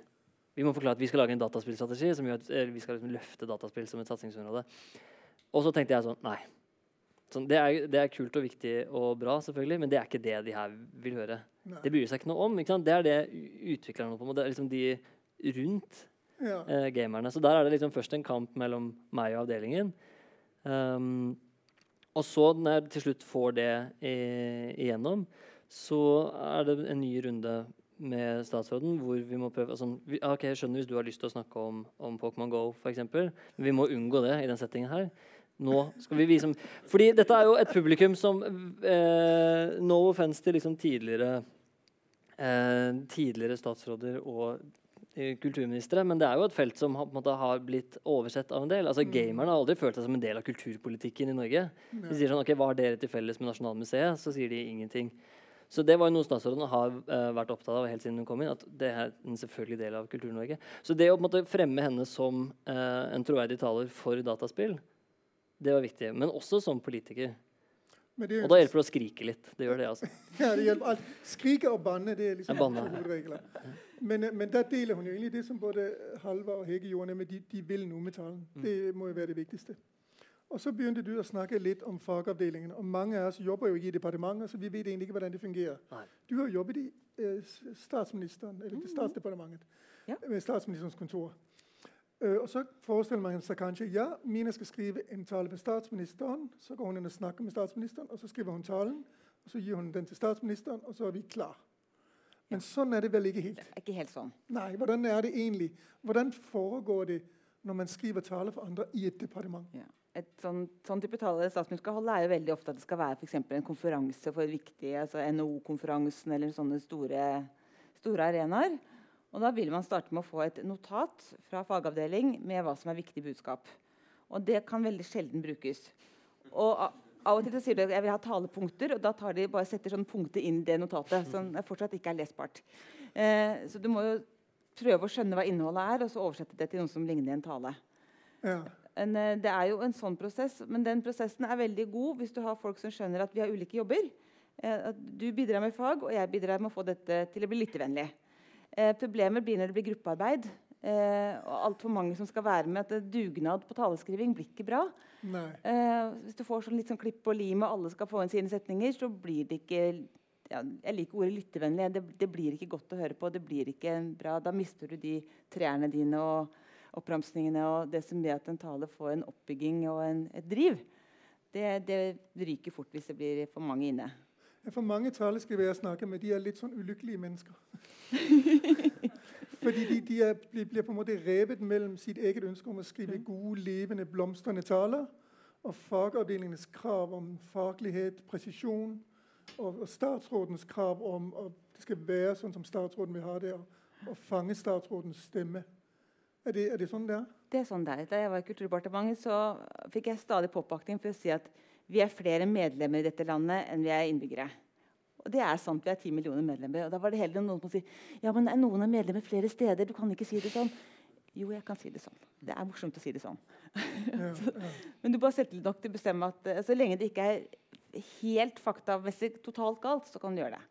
Vi må forklare at vi skal lage en dataspillstrategi som gjør at eh, vi skal liksom løfte dataspill som et satsingsområde. Og så tenkte jeg sånn Nei. Sånn, det, er, det er kult og viktig og bra, selvfølgelig, men det er ikke det de her vil høre. Nei. Det bryr seg ikke noe om. Ikke sant? Det er det utviklerne holder på med. Det er liksom de rundt Ja. eh, gamerne. Så der er det liksom først en kamp mellom meg og avdelingen. Um, og så, når jeg til slutt får det igjennom, så er det en ny runde med statsråden hvor vi må prøve altså, vi, ok, Jeg skjønner hvis du har lyst til å snakke om, om Pokémon GO, f.eks., vi må unngå det i den settingen her. Nå skal vi vise Fordi dette er jo et publikum som eh, No offense til liksom tidligere eh, tidligere statsråder og kulturministre, men det er jo et felt som har, på en måte, har blitt oversett av en del. Altså Gamerne har aldri følt seg som en del av kulturpolitikken i Norge. De sier sånn, ok, Hva har dere til felles med Nasjonalmuseet? Så sier de ingenting. Så det var jo noe statsråden har uh, vært opptatt av helt siden hun kom inn. at det er en selvfølgelig del av Kultur-Norge. Så det å på en måte fremme henne som uh, en troverdig taler for dataspill, det var viktig. Men også som politiker. Det Og da hjelper det å skrike litt. Det gjør det, altså. Ja, det hjelper alt. Skrike og banne det er liksom hovedregelen. Men, eh, men der deler hun jo egentlig det som både Halvard og Hege gjorde, nemlig de, de vil noe med talen. Mm. Det må jo være det viktigste. Og så begynte du å snakke litt om fagavdelingen. Og mange av oss jobber jo i departementet, så vi vet egentlig ikke hvordan det fungerer. Nei. Du har jobbet i eh, statsministeren, eller mm. statsdepartementet, Ja. med statsministerens kontor. Uh, og så forestiller man seg kanskje ja, Mina skal skrive en tale for statsministeren. Så går hun inn og snakker med statsministeren, og så skriver hun talen. Og så gir hun den til statsministeren, og så er vi klar. Men sånn er det vel ikke helt. Ikke helt sånn. Nei, hvordan er det egentlig? Hvordan foregår det når man skriver tale for andre i et departement? Ja. Et sånn, sånn type tale statsministeren skal holde, er jo veldig ofte at det skal være for en konferanse for viktige, altså NHO-konferansen eller sånne store, store arenaer. Og da vil man starte med å få et notat fra fagavdeling med hva som er viktig budskap. Og det kan veldig sjelden brukes. Og av og til så sier de at jeg vil ha talepunkter, og da tar de bare setter sånn punktet inn i det notatet. som fortsatt ikke er lesbart. Eh, så du må jo prøve å skjønne hva innholdet er, og så oversette det til noe som ligner en tale. Ja. En, eh, det er jo en sånn prosess, men den prosessen er veldig god hvis du har folk som skjønner at vi har ulike jobber. Eh, at du bidrar med fag, og jeg bidrar med å få dette til å bli lyttevennlig. Eh, problemet blir når det blir gruppearbeid. Eh, og altfor mange som skal være med. At dugnad på taleskriving blir ikke bra. Eh, hvis du får sånn litt sånn klipp og lim, og alle skal få inn sine setninger, så blir det ikke, ja, Jeg liker ordet lyttevennlig. Det, det, blir ikke godt å høre på. det blir ikke bra, Da mister du de trærne dine og oppramsningene og det som gjør at en tale får en oppbygging og en, et driv. Det, det, ryker fort hvis det blir for mange inne. For mange taleskrivere jeg snakker med, de er litt sånn ulykkelige mennesker. Fordi de, de er, blir på en måte revet mellom sitt eget ønske om å skrive gode, levende, blomstrende taler og fagavdelingens krav om faglighet, presisjon, og, og statsrådens krav om at det skal være sånn som statsråden vil ha det, og, fange statsrådens stemme. Er det, er det, sånn det er? Det er sånn det er. Da jeg var i Kulturdepartementet, så fikk jeg stadig påpakning for å si at vi er flere medlemmer i dette landet enn vi er innbyggere. Og det er sant, vi er ti millioner medlemmer. Og da var det heller noen som sier ja, men er noen er medlemmer flere steder. Du kan ikke si det sånn. Jo, jeg kan si det sånn. Det er morsomt å si det sånn. Ja, ja. men du bare setter nok til å bestemme at uh, så lenge det ikke er helt faktamessig totalt galt, så kan du gjøre det.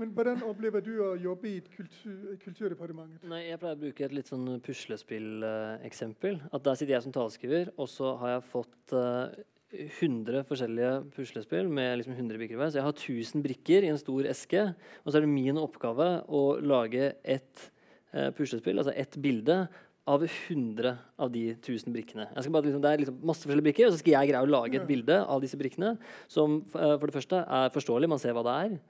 Men Hvordan opplever du å jobbe i kultur, Kulturdepartementet? Nei, jeg pleier å bruke et litt sånn puslespilleksempel. Uh, at Der sitter jeg som taleskriver, og så har jeg fått uh, 100 forskjellige puslespill med liksom 100 brikker hver. Så jeg har 1000 brikker i en stor eske. Og så er det min oppgave å lage et eh, puslespill, altså ett bilde, av 100 av de 1000 brikkene. Bare, liksom, det er liksom masse forskjellige brikker, og så skal jeg greie å lage et bilde av disse brikkene som eh, for det første er forståelig, man ser hva det er.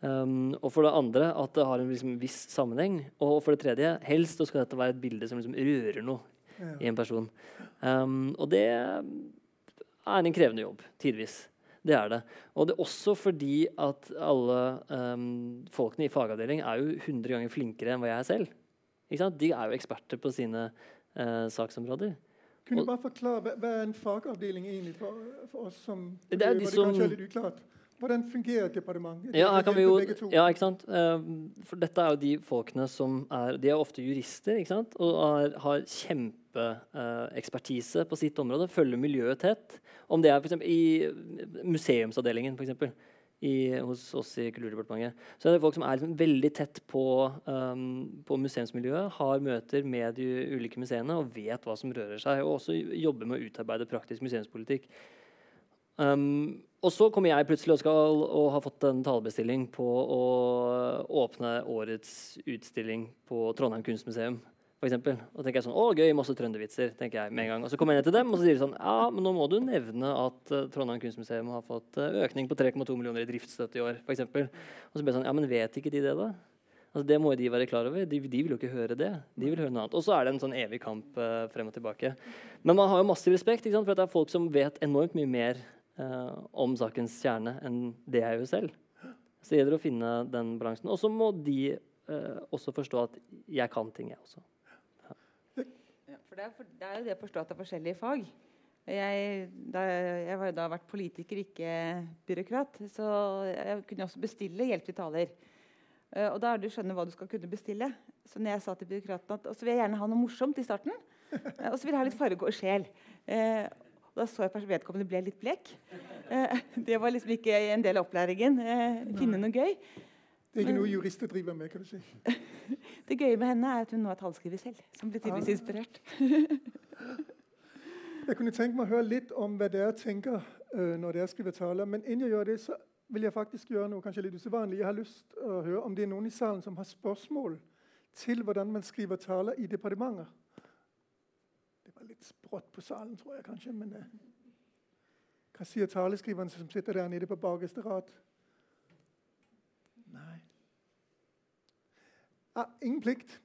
Um, og for det andre at det har en liksom, viss sammenheng. Og for det tredje, helst så skal dette være et bilde som liksom, rører noe ja. i en person. Um, og det er en krevende jobb, tidvis. Det er det. Og det er også fordi at alle um, folkene i fagavdeling er jo 100 ganger flinkere enn hva jeg er selv. De er jo eksperter på sine uh, saksområder. Kunne du bare forklare, Hva er en fagavdeling egentlig for, for oss som det er de som, er litt uklart? Hvordan fungerer departementet? Ja, her kan vi jo, ja, ikke sant? Uh, for dette er jo de folkene som er De er ofte jurister ikke sant? og har, har kjempe kjempeekspertise på sitt område, følger miljøet tett. Om det er for i museumsavdelingen for eksempel, i, hos oss i Kulturdepartementet. Så er det folk som er liksom veldig tett på, um, på, museumsmiljøet, har møter med de ulike museene og vet hva som rører seg. Og også jobber med å utarbeide praktisk museumspolitikk. Um, og så kommer jeg plutselig og skal og har fått en talebestilling på å åpne årets utstilling på Trondheim kunstmuseum for eksempel. Og tenker jeg sånn, å gøy, masse trøndervitser, tenker jeg med en gang. Og så kommer jeg ned til dem, og så sier de sånn Ja, men nå må du nevne at uh, Trondheim kunstmuseum har fått uh, økning på 3,2 millioner i driftsstøtte i år, f.eks. Og så blir jeg sånn Ja, men vet ikke de det, da? Altså, det må jo de være klar over. De, de, vil jo ikke høre det. De vil høre noe annet. Og så er det en sånn evig kamp uh, frem og tilbake. Men man har jo massiv respekt sant, for at det er folk som vet enormt mye mer om sakens kjerne enn det jeg gjør selv. Så det gjelder å finne den balansen. Og så må de også forstå at jeg kan ting, jeg også. For det er, for, det er jo det å forstå at det er forskjellige fag. Jeg, da, jeg har jo da vært politiker, ikke byråkrat. Så jeg kunne også bestille hjelp til taler. Uh, og da er det å skjønne hva du skal kunne bestille. Så når jeg sa til byråkraten at så vil jeg gjerne ha noe morsomt i starten, uh, og så vil jeg ha litt farge og sjel. Uh, og da så jeg at vedkommende ble litt blek. det var liksom ikke en del av opplæringen. finne noe gøy. Det er ikke noe jurister driver med, kan du si. det gøye med henne er at hun nå er tallskriver selv, som blir tydeligvis inspirert. jeg kunne tenke meg å høre litt om hva dere tenker uh, når dere skriver taler. Men innen jeg gjør det, så vil jeg faktisk gjøre noe kanskje litt usedvanlig. Jeg har lyst til å høre om det er noen i salen som har spørsmål til hvordan man skriver taler i departementer. Det var litt sprått på salen, tror jeg kanskje. Men uh, hva sier taleskriveren som sitter der nede på bakerste rad? Ah, ingen plikt.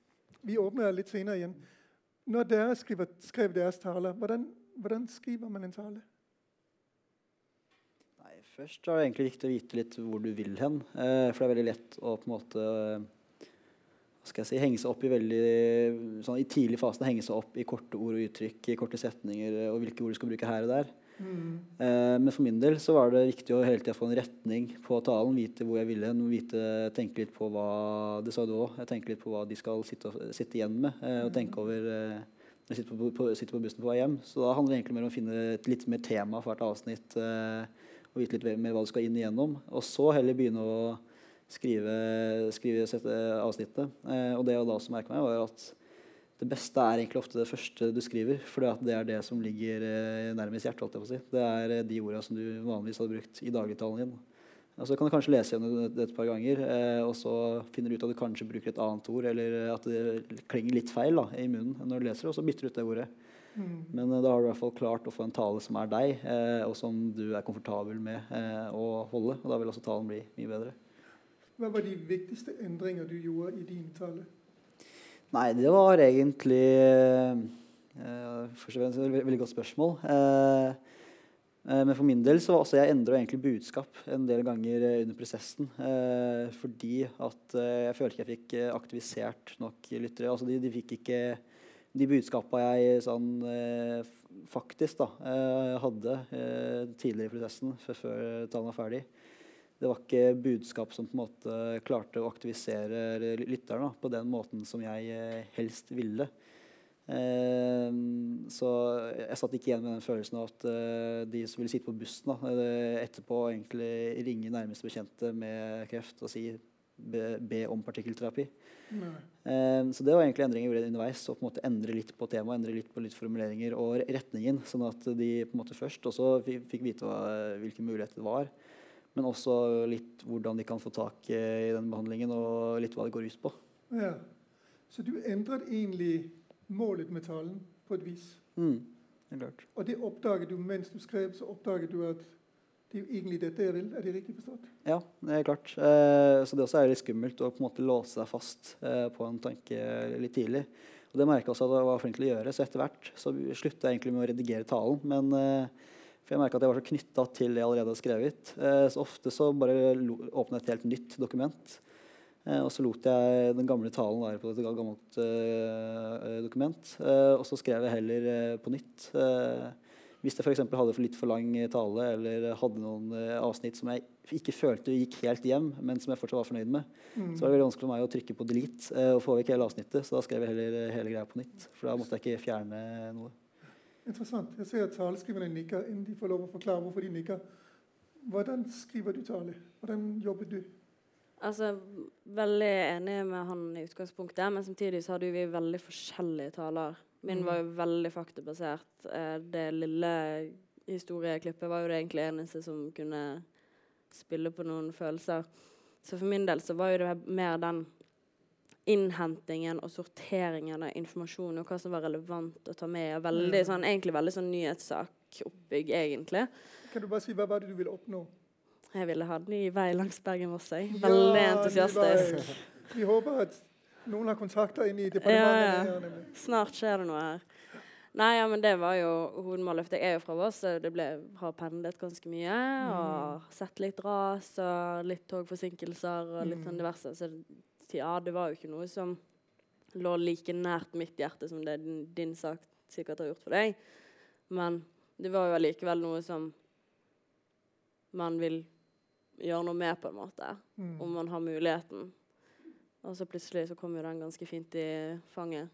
Vi åpner litt senere igjen. Når dere skriver, skrev deres tale, hvordan, hvordan, skriver man en tale? Nei, først er det egentlig viktig å vite litt hvor du vil hen. Eh, for det er veldig lett å på en måte hva skal jeg si, henge seg opp i veldig, sånn, i tidlig fasen henge seg opp i korte ord og uttrykk, i korte setninger og hvilke ord du skal bruke her og der. Mm. Men for min del så var det viktig å hele tida få en retning på talen. Vite hvor jeg ville vite, tenke litt på hva det sa du jeg Tenke litt på hva de skal sitte, sitte igjen med. Eh, og tenke over eh, når jeg sitter på, på, sitter på, bussen på vei hjem. Så da handler det egentlig mer om å finne et litt mer tema for hvert avsnitt. Eh, og vite litt mer hva du skal inn igjennom. Og så heller begynne å skrive, skrive avsnittet. Eh, og det jeg da også merka meg, var at det beste er egentlig ofte det første du skriver. For det er det som ligger eh, nærmest hjertet. Si. Det er eh, de ordene som du vanligvis hadde brukt i dagligtalen din. Og så kan du kanskje lese gjennom det, det et par ganger, eh, og så finner du ut at du kanskje bruker et annet ord, eller at det klinger litt feil da, i munnen når du leser det, og så bytter du ut det ordet. Mm. Men eh, da har du i hvert fall klart å få en tale som er deg, eh, og som du er komfortabel med eh, å holde. Og da vil også talen bli mye bedre. Hva var de viktigste endringer du gjorde i din tale? Nei, det var egentlig uh, Først og fremst et veldig, godt spørsmål. Uh, uh, men for min del så også jeg endra egentlig budskap en del ganger under prosessen. Fordi at jeg følte ikke jeg fikk aktivisert nok lyttere. Altså de, de fikk ikke de budskapene jeg sånn faktisk da, hadde tidligere i prosessen, før, før talen var ferdig. Det var ikke budskap som på en måte klarte å aktivisere lytteren da, på den måten som jeg eh, helst ville. Eh, så jeg satt ikke igjen med den følelsen av at eh, de som ville sitte på bussen da, eh, etterpå, egentlig ringe nærmeste bekjente med kreft og si be, be om partikkelterapi. Eh, så det var egentlig endringer jeg gjorde underveis. Og på en måte endre litt på temaet, endre litt på litt formuleringer og retningen. Sånn at de på en måte først også fikk vite hva, hvilke muligheter det var. Men også litt hvordan de kan få tak i den behandlingen, og litt hva det går ut på. Ja. Så du endret egentlig målet med talen på et vis. Mm, klart. Og det oppdaget du mens du skrev, så oppdaget du at det er jo egentlig dette jeg vil. Er det riktig forstått? Ja, det er klart. Eh, så det også er litt skummelt å på en måte låse seg fast eh, på en tanke litt tidlig. Og det merka jeg også at jeg var flink til å gjøre. Så etter hvert så slutta jeg egentlig med å redigere talen. Men eh, for jeg merka at jeg var så knytta til det jeg allerede hadde skrevet. Eh, så ofte så bare åpna jeg et helt nytt dokument. Eh, og så lot jeg den gamle talen være på et gammelt eh, dokument. Og så skrev jeg heller på nytt. Hvis jeg f.eks. hadde for litt for lang tale eller hadde noen avsnitt som jeg ikke følte gikk helt hjem, men som jeg fortsatt var fornøyd med, Mm. så var det veldig vanskelig for meg å trykke på delete og få vekk hele avsnittet. Så da skrev jeg heller hele greia på nytt. For da måtte jeg ikke fjerne noe. Interessant. Jeg ser at taleskriverne nikker innen de får lov å forklare hvorfor de nikker. Hvordan skriver du tale? Hvordan jobber du? Altså, veldig enig med han i utgangspunktet, men samtidig så hadde vi veldig forskjellige taler. Min var jo veldig faktabasert. Eh, Det lille historieklippet var jo det egentlig eneste som kunne spille på noen følelser. Så for min del så var jo det mer den innhentingen og sorteringen av informasjon og hva som var relevant å ta med. Veldig, Mm. sånn, egentlig veldig sånn nyhetssakoppbygg, egentlig. Kan du bare si hva var det du ville oppnå? Jeg ville ha ny vei langs Bergen-Voss. Veldig Ja, entusiastisk. Vi håper at noen har kontakter inn i departementet. ja. Ja. Snart skjer det noe her. Nei, ja, men det var jo hovedmålet. For jeg er jo fra Voss, så det ble, har pendlet ganske mye. Og sett litt ras og litt togforsinkelser og litt sånn diverse. Så ja, det var jo ikke noe som lå like nært mitt hjerte som det din, din sak sikkert har gjort for deg. Men det var jo allikevel noe som man vil gjøre noe med, på en måte. Mm. Om man har muligheten. Og så plutselig så kom jo den ganske fint i fanget.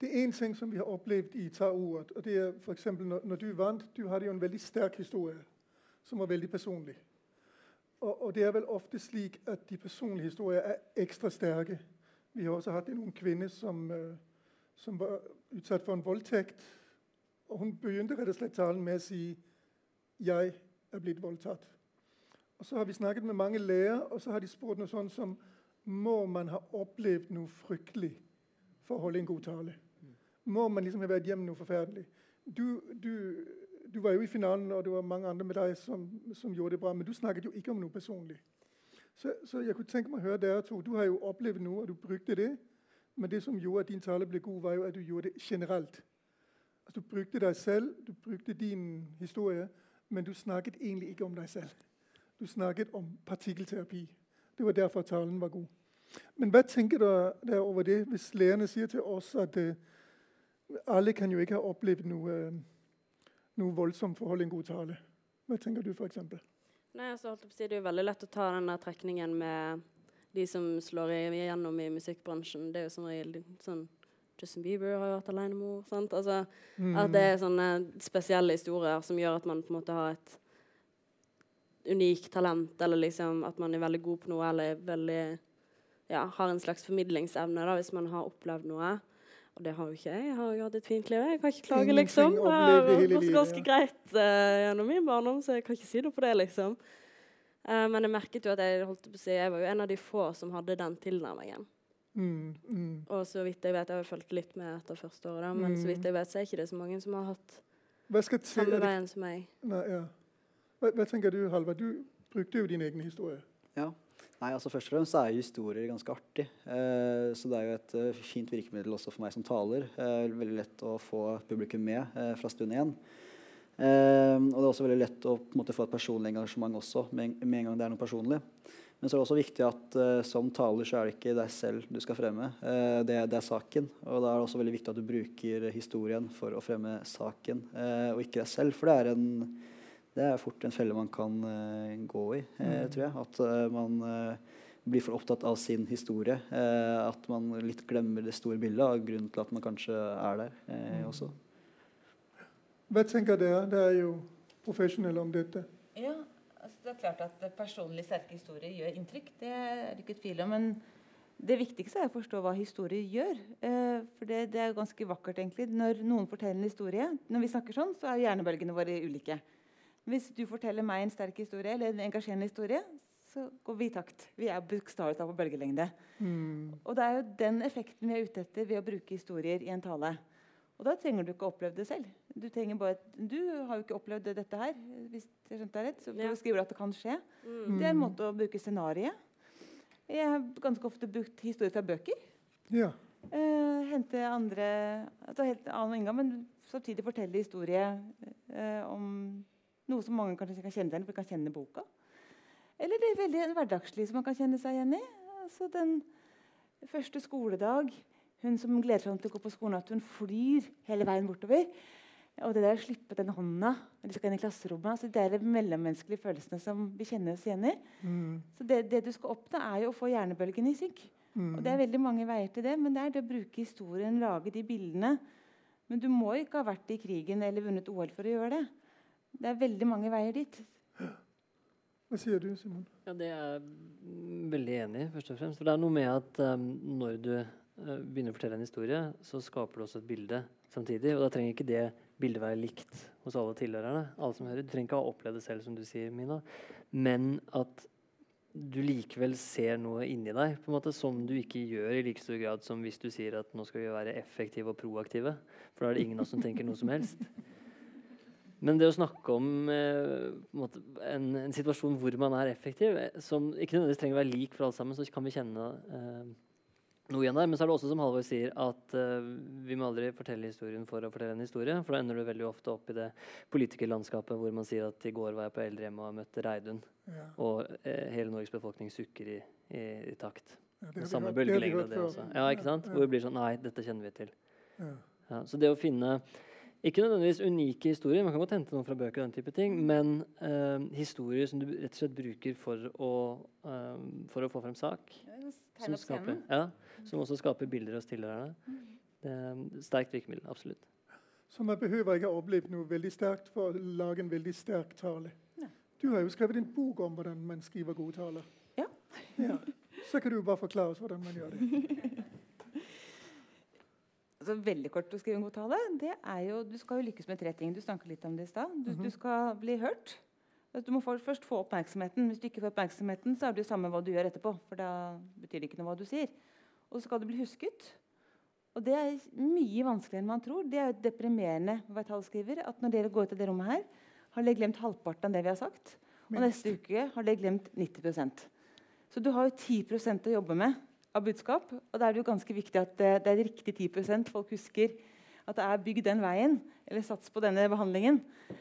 Det er én ting som vi har opplevd i Ta ordet. og det er for når, når du vant. Du hadde jo en veldig sterk historie som var veldig personlig. Og, og det er vel ofte slik at de personlige historier er ekstra sterke. Vi har også hatt en ung kvinne som, eh, som var utsatt for en voldtekt. Og hun begynte rett og slett talen med å si 'Jeg er blitt voldtatt'. Og Så har vi snakket med mange lærere, og så har de spurt noe sånn som Må man ha opplevd noe fryktelig for å holde en god tale? Må man liksom ha vært gjennom noe forferdelig? Du, du, du var jo i finalen, og det var mange andre med deg som, som gjorde det bra, men du snakket jo ikke om noe personlig. Så, så jeg kunne tenke meg å høre dere to. Du har jo opplevd noe, og du brukte det. Men det som gjorde at din tale ble god, var jo at du gjorde det generelt. Altså, du brukte deg selv, du brukte din historie, men du snakket egentlig ikke om deg selv. Du snakket om partikkelterapi. Det var derfor talen var god. Men hva tenker dere der over det, hvis lærerne sier til oss at uh, alle kan jo ikke ha opplevd noe, eh, noe voldsomt for å holde en god tale? Hva tenker du, f.eks.? Nei, altså, holdt Det er jo veldig lett å ta den der trekningen med de som slår igjennom i musikkbransjen. Det er jo som regel sånn Justin Bieber har jo vært alenemor. sant? Altså, At det er sånne spesielle historier som gjør at man på en måte har et unikt talent, eller liksom at man er veldig god på noe, eller er veldig ja, har en slags formidlingsevne da, hvis man har opplevd noe. Og det har jo ikke jeg. Jeg har jo hatt et fint liv. Jeg kan ikke klage, liksom. I har gått ganske greit uh, gjennom min barndom, så jeg kan ikke si noe på det, liksom. Uh, men jeg merket jo at jeg holdt på å si, jeg var jo en av de få som hadde den tilnærmingen. Mm, mm. Og så vidt jeg vet, jeg har fulgt litt med etter første året, men men så vidt jeg vet, så er ikke det så mange som har hatt samme veien som meg. Nei, ja. hva, hva tenker du, Halvard? Du brukte jo din egen historie. Ja. Nei, altså Først og fremst er historier ganske artig. Eh, så det er jo et eh, fint virkemiddel også for meg som taler. Eh, veldig lett å få publikum med eh, fra stund én. Eh, og det er også veldig lett å måte, få et personlig engasjement også, med, med en gang det er noe personlig. Men så er det også viktig at som taler så er det ikke deg selv du skal fremme. Det, det er saken. Og da er det også veldig viktig at du bruker historien for å fremme saken, og ikke deg selv. For det er en det er fort en felle man kan eh, gå i, eh, tror jeg. At eh, man blir for opptatt av sin historie. at man litt glemmer det store bildet av grunnen til at man kanskje er der eh, også. Hva tenker dere? Dere er jo profesjonelle om dette. Ja, altså det er klart at personlig sterke historier gjør inntrykk. Det er det ikke tvil om. Men det viktigste er å forstå hva historier gjør. Eh, for det, det er ganske vakkert, egentlig. Når noen forteller en historie Når vi snakker sånn, så er hjernebølgene våre ulike. Hvis du forteller meg en sterk historie eller en engasjerende historie, så går vi i takt. Vi er bokstavelig talt på bølgelengde. Mm. Og det er jo den effekten vi er ute etter ved å bruke historier i en tale. Og da trenger du ikke å oppleve det selv. Du, trenger bare, du har jo ikke opplevd dette her. hvis jeg skjønte deg rett, så Ja. skriver du at det kan skje. Mm. Det er en måte å bruke scenariet. Jeg har ganske ofte brukt historier fra bøker. Ja. Eh, hente andre altså Helt annen inngang, men samtidig fortelle historie eh, om noe som mange kanskje kan kjenne seg igjen i, for de kan kjenne boka. Eller det er veldig hverdagslig som man kan kjenne seg igjen i. Altså den første skoledag. Hun som gleder seg til å gå på skolen, at hun flyr hele veien bortover. Og det der å slippe den hånda når de skal inn i klasserommet. Altså det er de mellommenneskelige følelsene som vi kjenner oss igjen i. Mm. Så det, det du skal oppnå, er jo å få hjernebølgen i synk. Mm. Og Det er veldig mange veier til det, men det er det å bruke historien, lage de bildene. Men du må ikke ha vært i krigen eller vunnet OL for å gjøre det. Det er veldig mange veier dit. Hva sier du, Simon? Ja, Det er jeg veldig enig i, først og fremst. For det er noe med at um, når du uh, begynner å fortelle en historie, så skaper du også et bilde samtidig. Og da trenger ikke det bildet være likt hos alle tilhørerne. alle som hører. Du trenger ikke ha opplevd det selv, som du sier, Mina. Men at du likevel ser noe inni deg på en måte som du ikke gjør i like stor grad som hvis du sier at nå skal vi være effektive og proaktive. For da er det ingen av oss som tenker noe som helst. Men det å snakke om eh, en, måte, en, en situasjon hvor man er effektiv, eh, som ikke nødvendigvis trenger å være lik for alle sammen, så kan vi kjenne eh, noe igjen der. Men så er det også som Halvor sier, at vi må aldri fortelle historien for å fortelle en historie. For da ender du veldig ofte opp i det politikerlandskapet hvor man sier at i går var jeg på eldrehjemmet og møtte Reidun, Ja. og hele Norges befolkning sukker i, i, i takt. Ja, det Samme bølgelengde, det også. Ja, ikke sant? Hvor det blir sånn Nei, dette kjenner vi til. Ja. Ja, så det å finne ikke nødvendigvis unike historier, man kan godt hente noen fra bøker, og den type ting, men eh, historier som du rett og slett bruker for å, eh, for å få frem sak. Som, skaper, ja, som også skaper bilder hos tilhørerne. Det er sterkt virkemiddel, absolutt. Så man behøver ikke å oppleve noe veldig sterkt for å lage en veldig sterk tale. Du har jo skrevet en bok om hvordan man skriver gode taler. Ja. ja. Så kan du bare forklare oss hvordan man gjør det. Altså, veldig kort å skrive en god tale. Det er jo, du skal jo lykkes med tre ting. Du snakket litt om det i stad. Du, du skal bli hørt. Du må først få oppmerksomheten. Hvis du ikke får oppmerksomheten, så er det jo samme hva du gjør etterpå. For da betyr det ikke noe hva du sier. Og så skal du bli husket. Og det er mye vanskeligere enn man tror. Det er jo deprimerende være talskriver. At når dere går ut av det rommet her, har dere glemt halvparten av det vi har sagt. Og neste uke har dere glemt 90% Så du har jo 10% å jobbe med av budskap. Og da er det jo ganske viktig at det, det er riktig 10% folk husker at det er bygg den veien, eller sats på denne behandlingen.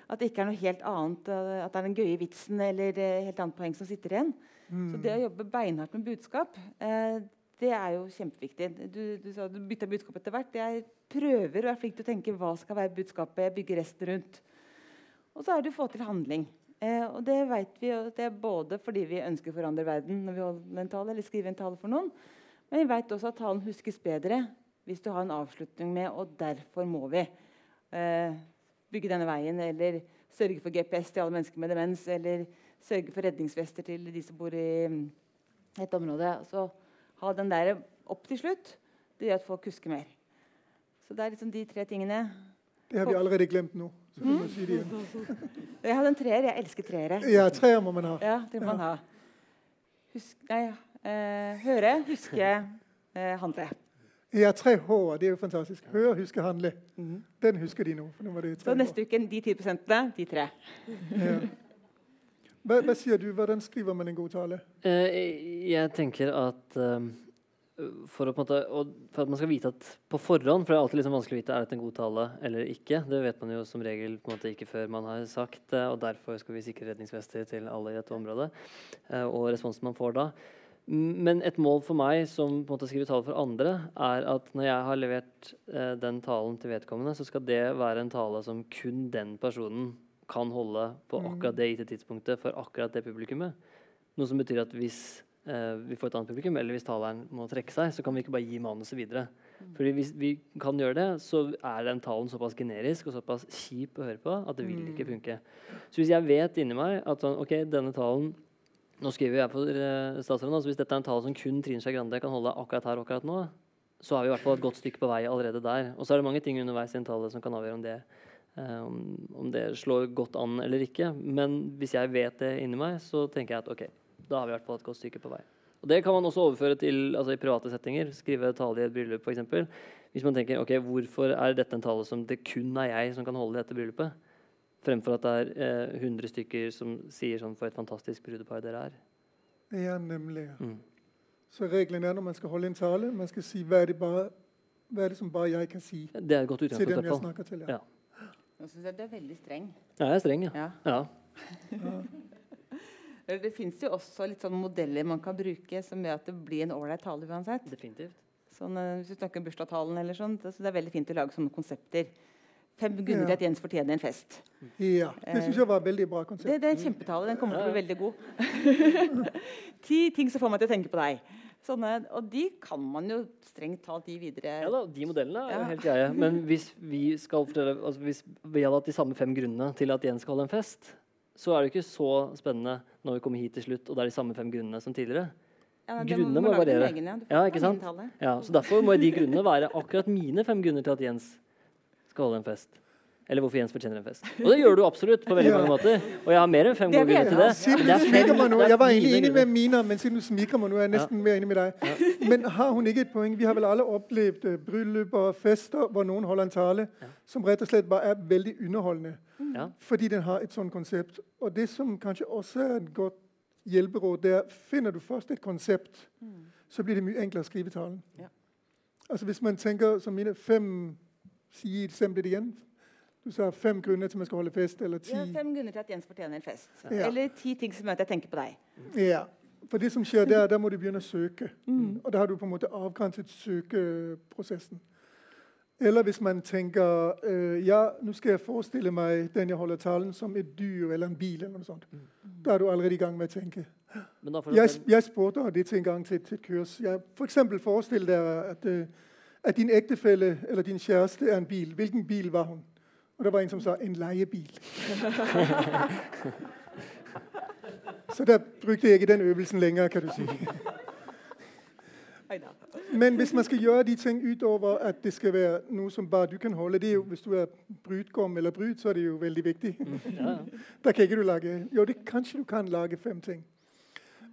At det ikke er noe helt annet, eh, at det er den gøye vitsen eller eh, helt annet poeng som sitter igjen. Så det å jobbe beinhardt med budskap, eh, det er jo kjempeviktig. Du, du sa du bytta budskap etter hvert. Jeg prøver å være flink til å tenke hva skal være budskapet, jeg bygger resten rundt. Og så er det å få til handling. Eh, og det vet vi det er både fordi vi ønsker å forandre verden når vi holder en tale, eller skriver en tale for noen, men vi vet også at talen huskes bedre hvis du har en avslutning med 'og derfor må vi' eh, bygge denne veien, eller sørge for GPS til alle mennesker med demens, eller sørge for redningsvester til de som bor i mm, et område. Så ha den der opp til slutt. Det gjør at folk husker mer. Så det er liksom de tre tingene. Det har vi allerede glemt nå. Så du si. Jeg hadde en treer. Jeg elsker treere. Ja, treer må man ha. Ja, det må man ha. Husk, nei, høre, huske, eh, handle. Ja, tre H-er. Det er jo fantastisk. Høre, huske, handle. Den husker de nå. for nå var det Så H. neste uke de 10 prosentene, de tre. Ja. Hva, hva sier du? Hvordan skriver man en god tale? Eh, jeg tenker at for, å, på en måte, og for at man skal vite at på forhånd For det er alltid liksom vanskelig å vite er dette en god tale eller ikke. Det vet man jo som regel på en måte ikke før man har sagt det. Og derfor skal vi sikre redningsvester til alle i dette området. eh, og responsen man får da. Men et mål for meg som på en måte skriver tale for andre, er at når jeg har levert eh, den talen til vedkommende, så skal det være en tale som kun den personen kan holde på akkurat det gitte tidspunktet for akkurat det publikummet. Noe som betyr at hvis eh, vi får et annet publikum, eller hvis taleren må trekke seg, så kan vi ikke bare gi manuset videre. Fordi hvis vi kan gjøre det, så er den talen såpass generisk og såpass kjip å høre på at det vil ikke funke. Så hvis jeg vet inni meg at sånn, ok, denne talen Nå skriver jeg for eh, statsråden, altså hvis dette er en tale som kun Trine Skei Grande kan holde akkurat her akkurat nå, så er vi i hvert fall et godt stykke på vei allerede der. Og så er det mange ting underveis i en tale som kan avgjøre om det, om, om det slår godt an eller ikke. Men hvis jeg vet det inni meg, så tenker jeg at ok, da har vi i hvert fall et godt stykke på vei. Og Det kan man også overføre til altså i private settinger. Skrive tale i et bryllup f.eks. Hvis man tenker ok, hvorfor er dette en tale som det kun er jeg som kan holde i dette bryllupet, fremfor at det er eh, 100 stykker som sier sånn for et fantastisk brudepar dere er. Ja, nemlig. Mm. Så regelen er når man skal holde en tale, man skal si hva er det, bare, hva er det som bare jeg kan si Det er et godt til dem jeg snakker til. Ja. Ja. Nå synes jeg du er veldig streng. Ja, jeg er streng, ja. Ja. ja. Det fins jo også litt sånn modeller man kan bruke som gjør at det blir en ålreit tale uansett. Definitivt. Sånn, eh, hvis du snakker om bursdagstalen eller sånt, så det er veldig fint å lage sånne konsepter. Fem grunner Ja. til at Jens fortjener en fest. ja. Det syns jeg var et veldig bra konsept. Det, det er en kjempetale. Den kommer til å bli veldig god. Ti ting som får meg til å tenke på deg. Sånne, og de kan man jo strengt talt gi videre. Ja da, De modellene er jo Ja. helt greie. Men hvis vi skal fortelle, altså hvis vi hadde hatt de samme fem grunnene til at Jens skal holde en fest, så er det ikke så spennende når vi kommer hit til slutt, og det er de samme fem grunnene som tidligere. Ja, grunnene må må variere. egen, ja. Ja, ikke sant? Ja, så Derfor må de grunnene være akkurat mine fem grunner til at Jens skal holde en fest. Eller hvorfor Jens fortjener en fest. Og det gjør du absolutt på veldig Ja. mange måter. Og jeg har mer enn fem gode grunner til det. Siden du det er fem- smiker meg nå, Jeg var egentlig enig med Mina, men siden du smiker meg nå, er jeg nesten mer enig med deg. Men har hun ikke et poeng? Vi har vel alle opplevd uh, bryllup og fester hvor noen holder en tale som rett og slett bare er veldig underholdende. Ja. Fordi den har et sånt konsept. Og det som kanskje også er et godt hjelperåd, det er finner du først et konsept, så blir det mye enklere å skrive talen. Ja. Altså Hvis man tenker som mine fem Si eksempelet igjen. Du sa fem grunner til at vi skal holde fest, eller ti. Ja, fem grunner til at Jens fortjener en fest. Ja. Eller ti ting som gjør at jeg tenker på deg. Ja, for det som skjer der, der må du begynne å søke. Mm. Og da har du på en måte avgrenset søkeprosessen. Eller hvis man tenker uh, ja, nå skal jeg forestille meg den jeg holder talen, som et dyr eller en bil. eller noe sånt. Mm. Da er du allerede i gang med å tenke. Men da Jeg, jeg spurte det til en gang til, til et kurs. Jeg, for eksempel forestil dere at, øh, at din ektefelle eller din kjæreste er en bil. Hvilken bil var hun? Og det var en som sa en leiebil. Så der brukte jeg ikke den øvelsen lenger, kan du si. Men hvis man skal gjøre de ting utover at det skal være noe som bare du kan holde det er jo, Hvis du er brudgom eller brud, så er det jo veldig viktig. Ja. Da kan ikke du lage Jo, det, kanskje du kan lage fem ting.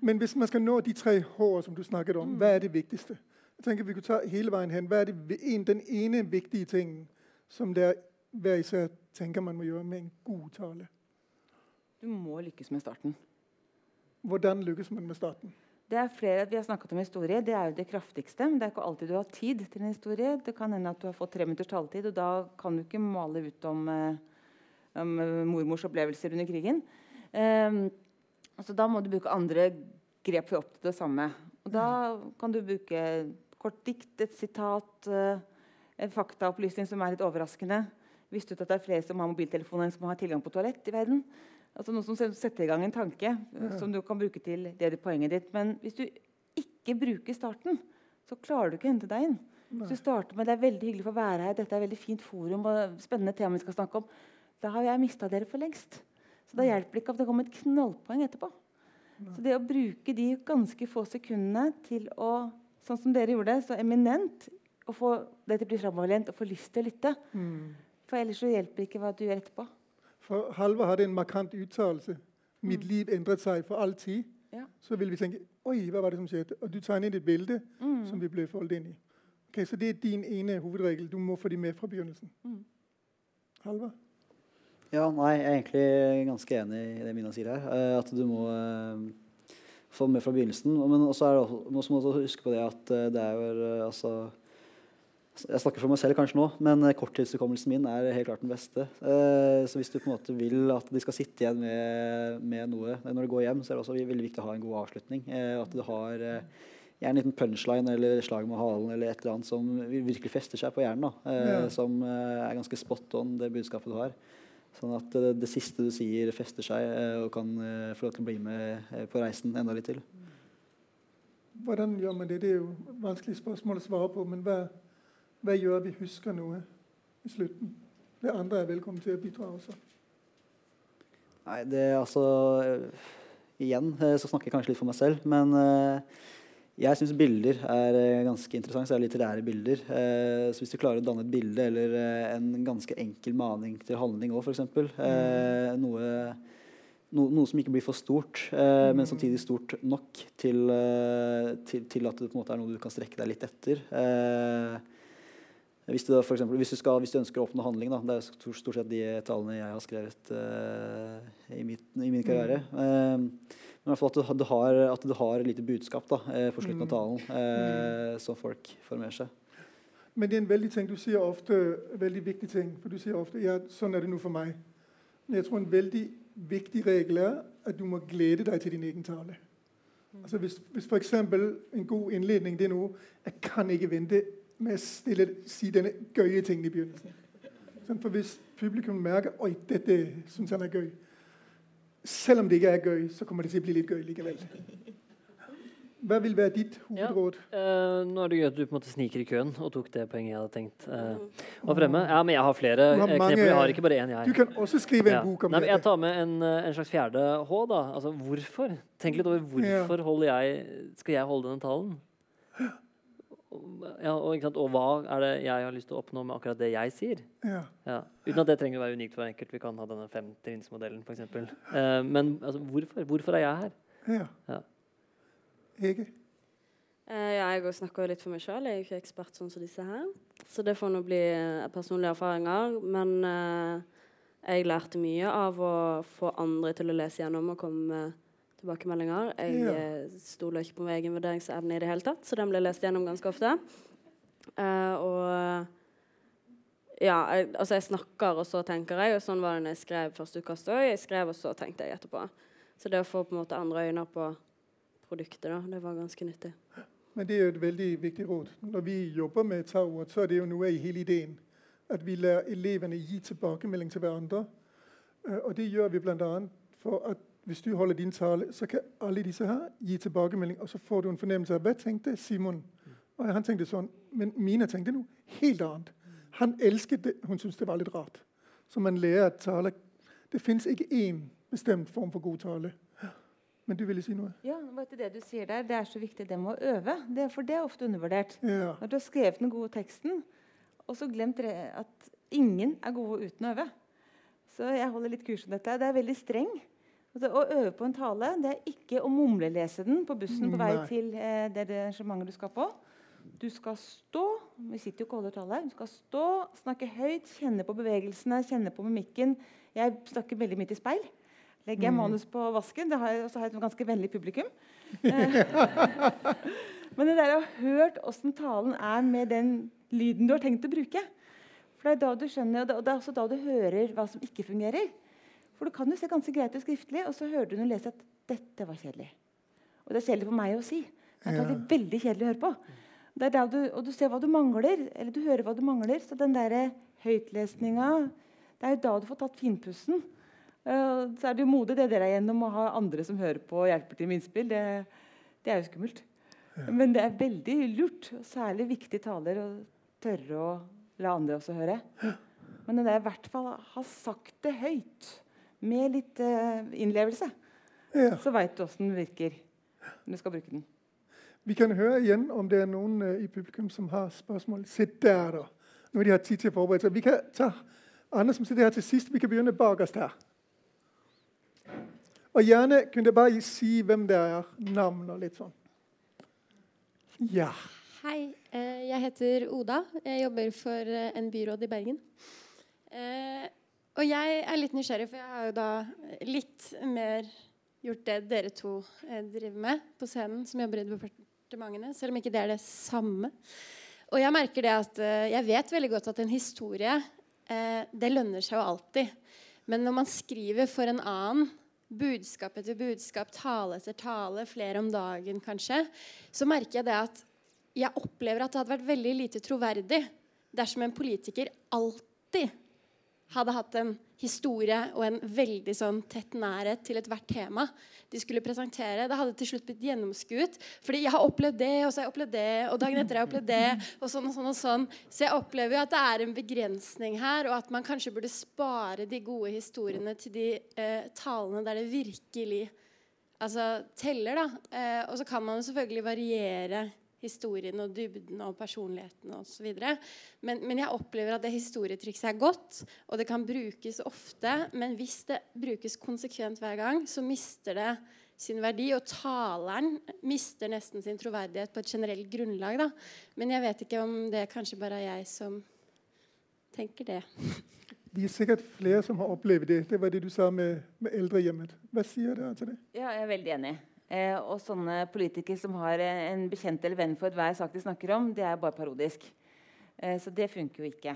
Men hvis man skal nå de tre H-er som du snakket om, hva er det viktigste? Jeg tenker Vi kunne ta hele veien hen. Hva er det, en, den ene viktige tingen som der hver især tenker man må gjøre med en god tale? Du må lykkes med starten. Hvordan lykkes man med starten? Det er flere, Vi har snakket om historie. Det er jo det kraftigste. men Det er ikke alltid du har tid til en historie. Det kan hende at du har fått tre minutters taletid, og da kan du ikke male ut om, eh, om eh, mormors opplevelser under krigen. Um, så da må du bruke andre grep for å oppnå det samme. Og da kan du bruke kort dikt, et sitat, eh, en faktaopplysning som er litt overraskende. Visste du at det er flere som har mobiltelefon enn som har tilgang på toalett i verden? Altså Noe som setter i gang en tanke eh, som du kan bruke til det poenget ditt. Men hvis du ikke bruker starten, så klarer du ikke å hente deg inn. Hvis du starter med 'det er veldig hyggelig for å være her', 'dette er et veldig fint forum', og 'spennende tema vi skal snakke om', da har jeg mista dere for lengst. Så da hjelper det ikke at det kommer et knallpoeng etterpå. Så det å bruke de ganske få sekundene til å, sånn som dere gjorde, så eminent, å få det til å bli framoverlent og få lyst til å lytte For ellers så hjelper ikke hva du gjør etterpå. For Halvor hadde en markant uttalelse. Mitt liv endret seg for all tid. Ja. Så vil vi tenke Oi, hva var det som skjedde? Og du tegner inn et bilde Mm. som vi ble foldet inn i. Okay, Så det er din ene hovedregel. Du må få de med fra begynnelsen. Mm. Halvor? Ja, nei, jeg er egentlig ganske enig i det Mina sier her. eh, At du må eh, få med fra begynnelsen. Men også er det også, må man også huske på det at eh, det er jo eh, altså Jeg snakker for meg selv kanskje nå, men eh, korttidshukommelsen min er helt klart den beste. Så hvis du på en måte vil at de skal sitte igjen med, med noe når du går hjem, så er det også veldig viktig å ha en god avslutning. At du har en liten punchline eller slag med halen eller et eller annet som virkelig fester seg på hjernen. Da. Som er ganske spot on, det budskapet du har. Sånn at det, det siste du sier, fester seg eh, og kan eh, få lov til å bli med eh, på reisen enda litt til. Hvordan gjør man det? Det er jo et vanskelig spørsmål å svare på. Men hva, hva gjør vi husker noe i slutten? Det andre er velkommen til å bidra også. Nei, det er altså Igjen så snakker jeg kanskje litt for meg selv, men eh, jeg syns bilder er eh, ganske interessant. Så er det litterære bilder. Eh, så hvis du klarer å danne et bilde eller eh, en ganske enkel maning til handling òg, f.eks. Eh, noe, no, noe som ikke blir for stort, men samtidig stort nok til, til, til at det på en måte er noe du kan strekke deg litt etter. Hvis du, for eksempel, hvis, du skal, hvis du ønsker å oppnå handling, da, det er stort, sett de tallene jeg har skrevet uh, i, mitt, i min karriere. Eh, men i hvert fall at du, har, at du har et lite budskap da, eh, på slutten av talen eh, som folk får med seg. Men det er en veldig ting, du sier ofte, veldig viktig ting. For du sier ofte ja, sånn er det nå for meg. Men jeg tror en veldig viktig regel er at du må glede deg til din egen tale. Altså hvis, hvis f.eks. en god innledning det er noe Jeg kan ikke vente med å stille, si denne gøye tingen i begynnelsen. Sånn, for hvis publikum merker oi, dette syns han er gøy Selv om det ikke er gøy, så kommer det til å bli litt gøy likevel. Hva vil være ditt hovedråd? Eh, nå er det gøy at du på en måte sniker i køen og tok det poenget jeg hadde tenkt uh, var fremme. Ja, men jeg har flere Du har mange- knep. Jeg har ikke bare én, jeg. Du kan også skrive en Ja. bok om Nei, men jeg tar med en, en slags fjerde H, da. Altså hvorfor? Tenk litt over hvorfor jeg, skal jeg holde denne talen? Ja, og, ikke sant? og hva er det jeg har lyst til å oppnå med akkurat det jeg sier? Ja. Ja. Uten at det trenger å være unikt for enkelt. Vi kan ha denne femtrinnsmodellen f.eks. Uh, men altså, hvorfor? Hvorfor er jeg her? ja. Ja. Hege? Eh, ja, jeg snakker jo litt for meg sjøl. Jeg er ikke ekspert sånn som disse her. Så det får nå bli eh, personlige erfaringer. Men eh, jeg lærte mye av å få andre til å lese gjennom og komme med tilbakemeldinger. Jeg eh, stoler ikke på min egen vurderingsevne i det hele tatt, så den blir lest gjennom ganske ofte. Uh, og ja, jeg, altså jeg snakker, og så tenker jeg. Og sånn var det når jeg skrev første utkast òg. Jeg skrev, og så tenkte jeg etterpå. Så det å få på en måte andre øyne på produktet, da, det var ganske nyttig. Men det er jo et veldig viktig råd. Når vi jobber med Tarot, så er det jo noe i hele ideen. At vi lærer elevene gi tilbakemelding til hverandre. Eh, Og det gjør vi bl.a. for at hvis du holder din tale, så kan alle disse her gi tilbakemelding, og så får du en fornemmelse av hva tenkte Simon. Og han tenkte sånn, men Mina tenkte noe helt annet. Han elsket det, hun syntes det var litt rart. Så man lærer at tale Det fins ikke én bestemt form for god tale. Men du ville si noe? Ja, vet du det du sier der, det er så viktig det med å øve. Det, for det er ofte undervurdert. Ja. Når du har skrevet den gode teksten, og så glemt at ingen er gode uten å øve. Så jeg holder litt kurs om dette. Det er veldig streng. Altså, å øve på en tale det er ikke å mumlelese den på bussen på vei Nei. til eh, det arrangementet du skal på. Du skal stå Vi sitter jo ikke og holder tale. Du skal stå, snakke høyt, kjenne på bevegelsene, kjenne på mimikken. Jeg snakker veldig mye til speil. Legger jeg manus på vasken, det har jeg, og så har jeg et ganske vennlig publikum. Men det der å ha hørt åssen talen er med den lyden du har tenkt å bruke For det er da du skjønner, og det og det er også da du hører hva som ikke fungerer. For du kan jo se ganske greit ut skriftlig, og så hører du noen lese at dette var kjedelig. Og det er kjedelig for meg å si. Det er Ja. veldig, kjedelig å høre på. Er du, og du ser hva du mangler, eller du hører hva du mangler. Så den der høytlesninga Det er jo da du får tatt finpussen. Eh, så er det jo modig det dere er gjennom å ha andre som hører på og hjelper til med innspill. Det, det er jo skummelt. Men det er veldig lurt, og særlig viktige taler, å tørre å la andre også høre. Men det er i hvert fall ha sagt det høyt, med litt uh, innlevelse. ja. Så veit du åssen den virker når du skal bruke den. Vi kan høre igjen om det er noen uh, i publikum som har spørsmål. Se der, da. Nå har de tid til å forberede seg. Vi kan ta Andre som sitter her til sist, vi kan begynne bakerst her. Og gjerne kunne dere bare si hvem det er, navn og litt sånn. Ja. Hei, eh, jeg heter Oda. Jeg jobber for en byråd i Bergen. Eh, og jeg er litt nysgjerrig, for jeg har jo da litt mer gjort det dere to driver med på scenen, som jobber i departementene, selv om ikke det er det samme. Og jeg merker det at jeg vet veldig godt at en historie det lønner seg jo alltid. Men når man skriver for en annen, budskap etter budskap, tale etter tale, flere om dagen kanskje, så merker jeg det at jeg opplever at det hadde vært veldig lite troverdig dersom en politiker alltid hadde hatt en historie og en veldig sånn tett nærhet til ethvert tema de skulle presentere. Det hadde til slutt blitt gjennomskuet. Fordi jeg har opplevd det, og så har jeg opplevd det, og dagen etter har jeg opplevd det. og sånn og sånn og sånn. Så jeg opplever jo at det er en begrensning her, og at man kanskje burde spare de gode historiene til de eh, talene der det virkelig altså, teller. da. Eh, og så kan man jo selvfølgelig variere historien og dybden og personligheten osv. Men, men jeg opplever at det historietrikset er godt, og det kan brukes ofte. Men hvis det brukes konsekvent hver gang, så mister det sin verdi. Og taleren mister nesten sin troverdighet på et generelt grunnlag. Da. Men jeg vet ikke om det kanskje bare er jeg som tenker det. Vi er sikkert flere som har opplevd det. Det var det du sa med, med eldrehjemmet. Hva sier dere til det? Ja, jeg er veldig enig. Eh, og sånne politikere som har en bekjent eller venn for hver sak de snakker om, det er bare parodisk. Eh, så det funker jo ikke.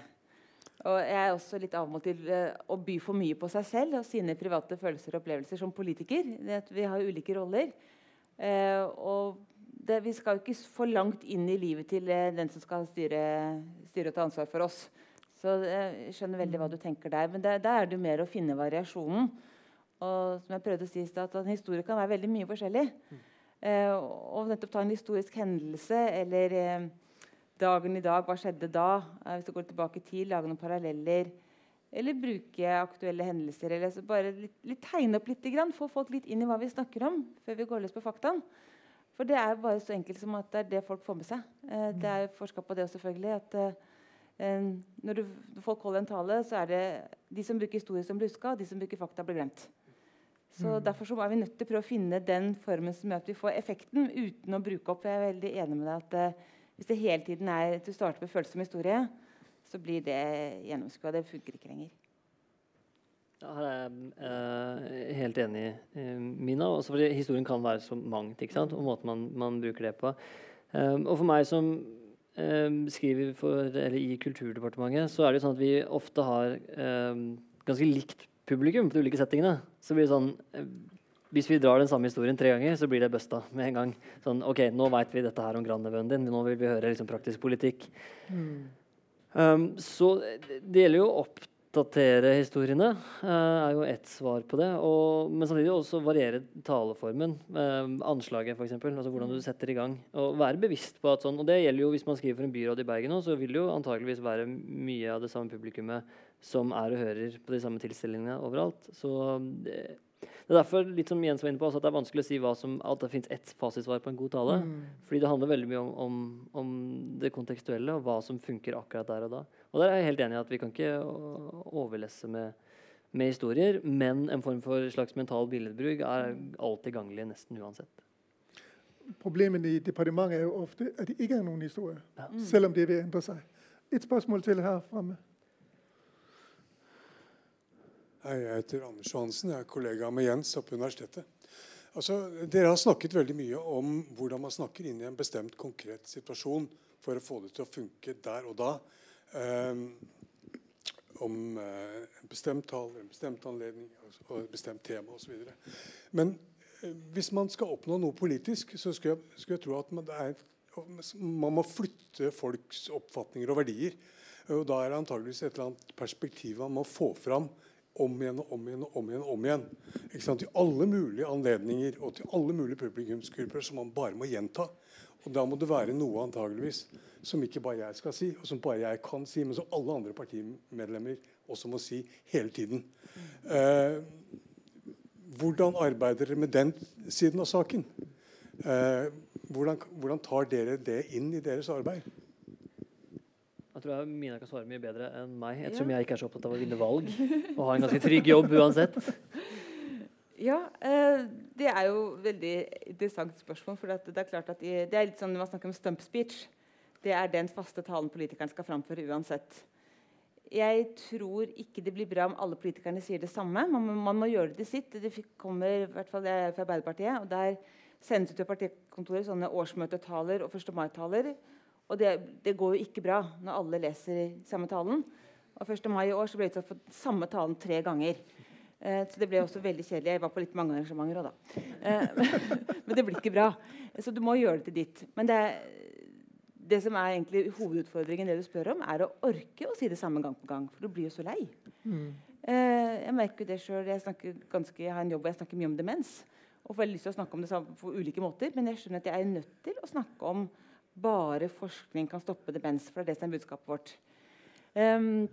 Og jeg er også litt avmålt til eh, å by for mye på seg selv og sine private følelser og opplevelser som politiker. vi har ulike roller. Eh, og det, vi skal jo ikke for langt inn i livet til eh, den som skal styre, styre, og ta ansvar for oss. Så jeg skjønner veldig hva du tenker der. Men der, der er det jo mer å finne variasjonen. Og som jeg prøvde å si at En historie kan være veldig mye forskjellig. Mm. Eh, og nettopp ta en historisk hendelse eller eh, dagen i dag, hva skjedde da? Eh, hvis du går tilbake i tid, lage noen paralleller. Eller bruke aktuelle hendelser. eller bare litt, litt Tegne opp litt. Grann, få folk litt inn i hva vi snakker om, før vi går løs på faktaen. For det er bare så enkelt som at det er det folk får med seg. Eh, det er forska på det selvfølgelig. at eh, når, du, folk holder en tale, så er det de som bruker historie som blir huska, og de som bruker fakta, blir glemt. Så mm. Derfor så er vi nødt til å prøve å finne den formen som gjør at vi får effekten uten å bruke opp. Jeg er veldig enig med deg at uh, Hvis det hele tiden er at du starter med følelse som historie, så blir det gjennomskua. Det funker ikke lenger. Ja, her er jeg uh, helt enig, uh, Mina. Også fordi historien kan være så mangt. ikke sant? Og måten man, man bruker det på. Um, og for meg som um, skriver for, i Kulturdepartementet, så er det jo sånn at vi ofte har um, ganske likt publikum på de ulike settingene, så blir det sånn eh, Hvis vi drar den samme historien tre ganger, så blir det busta med en gang. Sånn, ok, nå veit vi dette her om grandnevøen din, nå vil vi høre liksom, praktisk politikk. Mm. Um, så det gjelder jo å oppdatere historiene, uh, er jo ett svar på det. Og, men samtidig også variere taleformen. Uh, anslaget, f.eks. Altså hvordan du setter i gang. Og være bevisst på at sånn, og det gjelder jo hvis man skriver for en byråd i Bergen òg, så vil det jo antakeligvis være mye av det samme publikummet som er og hører på de samme tilstillingene overalt. Så det, det er derfor litt som Jens var inne på, at det er vanskelig å si som, at det fins ett fasitsvar på en god tale. Mm. Fordi det handler veldig mye om, om, om, det kontekstuelle og hva som funker akkurat der og da. Og der er jeg helt enig i at vi kan ikke overlesse med, med historier, men en form for slags mental billedbruk er alltid ganglig nesten uansett. Problemet i departementet er jo ofte at det ikke er noen historie, ja. selv om det vil endre seg. Et spørsmål til her framme. Hei, jeg heter Anders Johansen. Jeg er kollega med Jens oppe på universitetet. Altså, dere har snakket veldig mye om hvordan man snakker inn i en bestemt konkret situasjon for å få det til å funke der og da. Um, om uh, en bestemt tall, en bestemt anledning og et bestemt tema osv. Men uh, hvis man skal oppnå noe politisk, så skulle jeg, skulle jeg tro at man, er, man, må flytte folks oppfatninger og verdier. Og da er det antageligvis et eller annet perspektiv man må få fram om igjen og om igjen og om igjen. og om igjen. Ikke sant? Til alle mulige anledninger og til alle mulige publikumsgrupper som man bare må gjenta. Og Da må det være noe antageligvis som ikke bare jeg skal si, og som bare jeg kan si, men som alle andre partimedlemmer også må si hele tiden. Eh, hvordan arbeider dere med den siden av saken? Eh, hvordan, hvordan tar dere det inn i deres arbeid? Tror jeg Mina kan svare mye bedre enn meg, ettersom jeg ikke er så opptatt av å vinne valg og ha en ganske trygg jobb uansett. Ja, eh, det er jo veldig interessant spørsmål. For det er klart at i, det er litt sånn når man snakker om stump speech. Det er den faste talen politikeren skal framføre uansett. Jeg tror ikke det blir bra om alle politikerne sier det samme. Man, man må gjøre det sitt. Det kommer i hvert fall er fra Arbeiderpartiet. og Der sendes ut til partikontoret sånne årsmøtetaler og 1. mai-taler. Og det, det, går jo ikke bra når alle leser samme talen. Og 1. mai i år så ble det utsatt for samme talen tre ganger. Eh, så det ble også veldig kjedelig. Jeg var på litt mange arrangementer òg, da. Eh, men det blir ikke bra. Så du må gjøre det til ditt. Men det det som er egentlig hovedutfordringen det du spør om, er å orke å si det samme gang på gang. For du blir jo så lei. Mm. Eh, jeg merker jo det selv, Jeg, jeg har en jobb hvor jeg snakker mye om demens. Og får lyst til å snakke om det på ulike måter, Men jeg skjønner at jeg er nødt til å snakke om bare forskning kan stoppe demens. For det er det som er budskapet vårt. Um,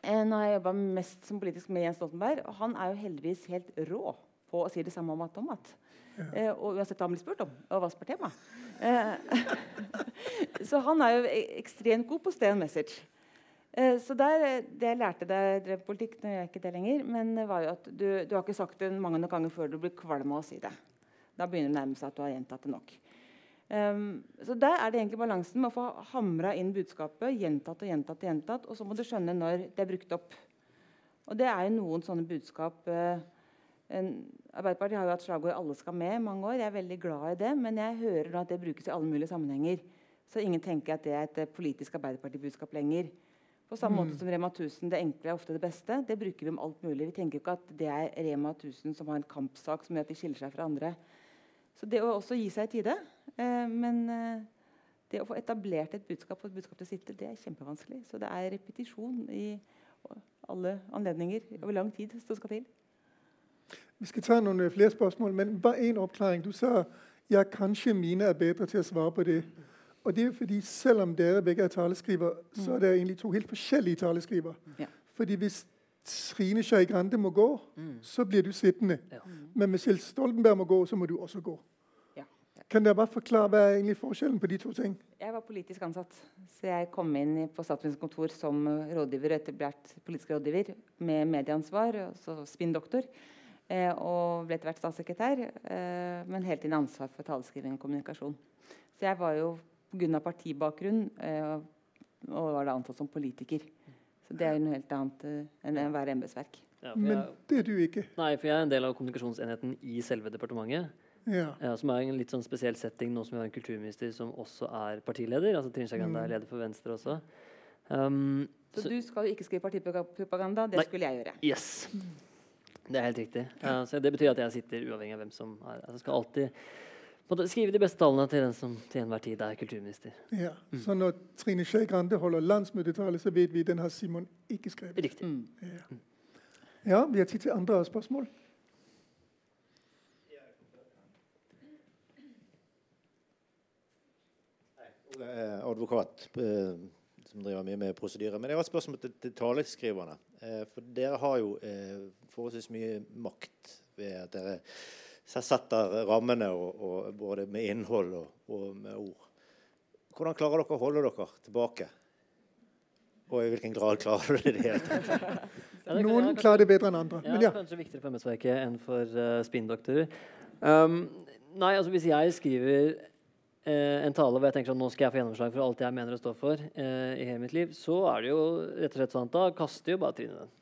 nå har jeg jobba mest som politisk med Jens Stoltenberg, og han er jo heldigvis helt rå på å si det samme om at om at. Ja. Uh, og uansett hva han blir spurt om, og hva som er tema. Uh, så han er jo e-, ekstremt god på stay on message. Uh, så der, Det jeg lærte da jeg drev politikk, nå gjør jeg ikke det lenger, men det var jo at du, du har ikke sagt det mange nok ganger før du blir kvalm av å si det. Da begynner det å nærme seg at du har gjentatt det nok. Um, så Der er det egentlig balansen med å få hamra inn budskapet gjentatt og gjentatt. Og gjentatt, og så må du skjønne når det er brukt opp. Og det er jo noen sånne budskap uh, en, Arbeiderpartiet har jo hatt slagord 'alle skal med' i mange år. Jeg er veldig glad i det, men jeg hører nå at det brukes i alle mulige sammenhenger. Så ingen tenker at det er et eh, politisk Arbeiderparti-budskap lenger. På samme mm. måte som Rema 1000, det enkle er ofte det beste. Det bruker vi om alt mulig. Vi tenker ikke at det er Rema 1000 som har en kampsak som gjør at de skiller seg fra andre. Så det å også gi seg i tide. Eh, men eh, det å få etablert et budskap og et budskap til å sitte, det er kjempevanskelig. Så det er repetisjon i alle anledninger over lang tid som skal til. Vi skal ta noen eh, flere spørsmål, men bare én oppklaring. Du sa ja, kanskje mine er bedre til å svare på det. Og det er fordi selv om dere begge er taleskriver, så er det egentlig to helt forskjellige taleskriver. Ja. Fordi hvis Trine Skei Grande må gå, mm. så blir du sittende. Ja. Men hvis Stoltenberg må gå, så må du også gå. Kan dere bare forklare hva er egentlig forskjellen på de to ting? Jeg var politisk ansatt. Så jeg kom inn på statsministerens kontor som rådgiver etter hvert politisk rådgiver med medieansvar, så spinndoktor. Eh, og ble etter hvert statssekretær, eh, men helt inn ansvar for taleskriving og kommunikasjon. Så jeg var jo pga. partibakgrunn eh, og var da ansatt som politiker. Så det er jo noe helt annet eh, enn å være embetsverk. Ja, men det er du ikke. Nei, for jeg er en del av kommunikasjonsenheten i selve departementet. Ja. Ja, som er en litt sånn spesiell setting nå som vi har en kulturminister som også er partileder. altså Trine Skei Grande er mm. leder for Venstre også. Um, så, så, du skal jo ikke skrive partipropaganda? Det nei, skulle jeg gjøre. Yes. Det er helt riktig. Uh, så Det betyr at jeg sitter uavhengig av hvem som er altså skal alltid skrive de beste tallene til den som til enhver tid er kulturminister. Ja, mm. Så når Trine Skei Grande holder landsmøtetale, så vet vi den har Simon ikke skrevet? Riktig. Mm. Ja. ja, vi har tid til andre spørsmål. Advokat eh, som driver mye med prosedyrer. Men jeg har et spørsmål til, til taleskriverne. Eh, for dere har jo forholdsvis mye makt ved at dere setter rammene, og, og både med innhold og, og, med ord. Hvordan klarer dere å holde dere tilbake? Og i hvilken grad klarer dere det? det Noen klarer det bedre enn andre. Ja, men ja. Kanskje viktigere for embetsverket enn for uh, spinndoktorer. Um, nei, altså hvis jeg skriver eh, en tale hvor jeg tenker sånn, nå skal jeg få gjennomslag for alt jeg mener å stå for eh, i hele mitt liv, så er det jo rett og slett sånn at da kaster jo bare Trine den.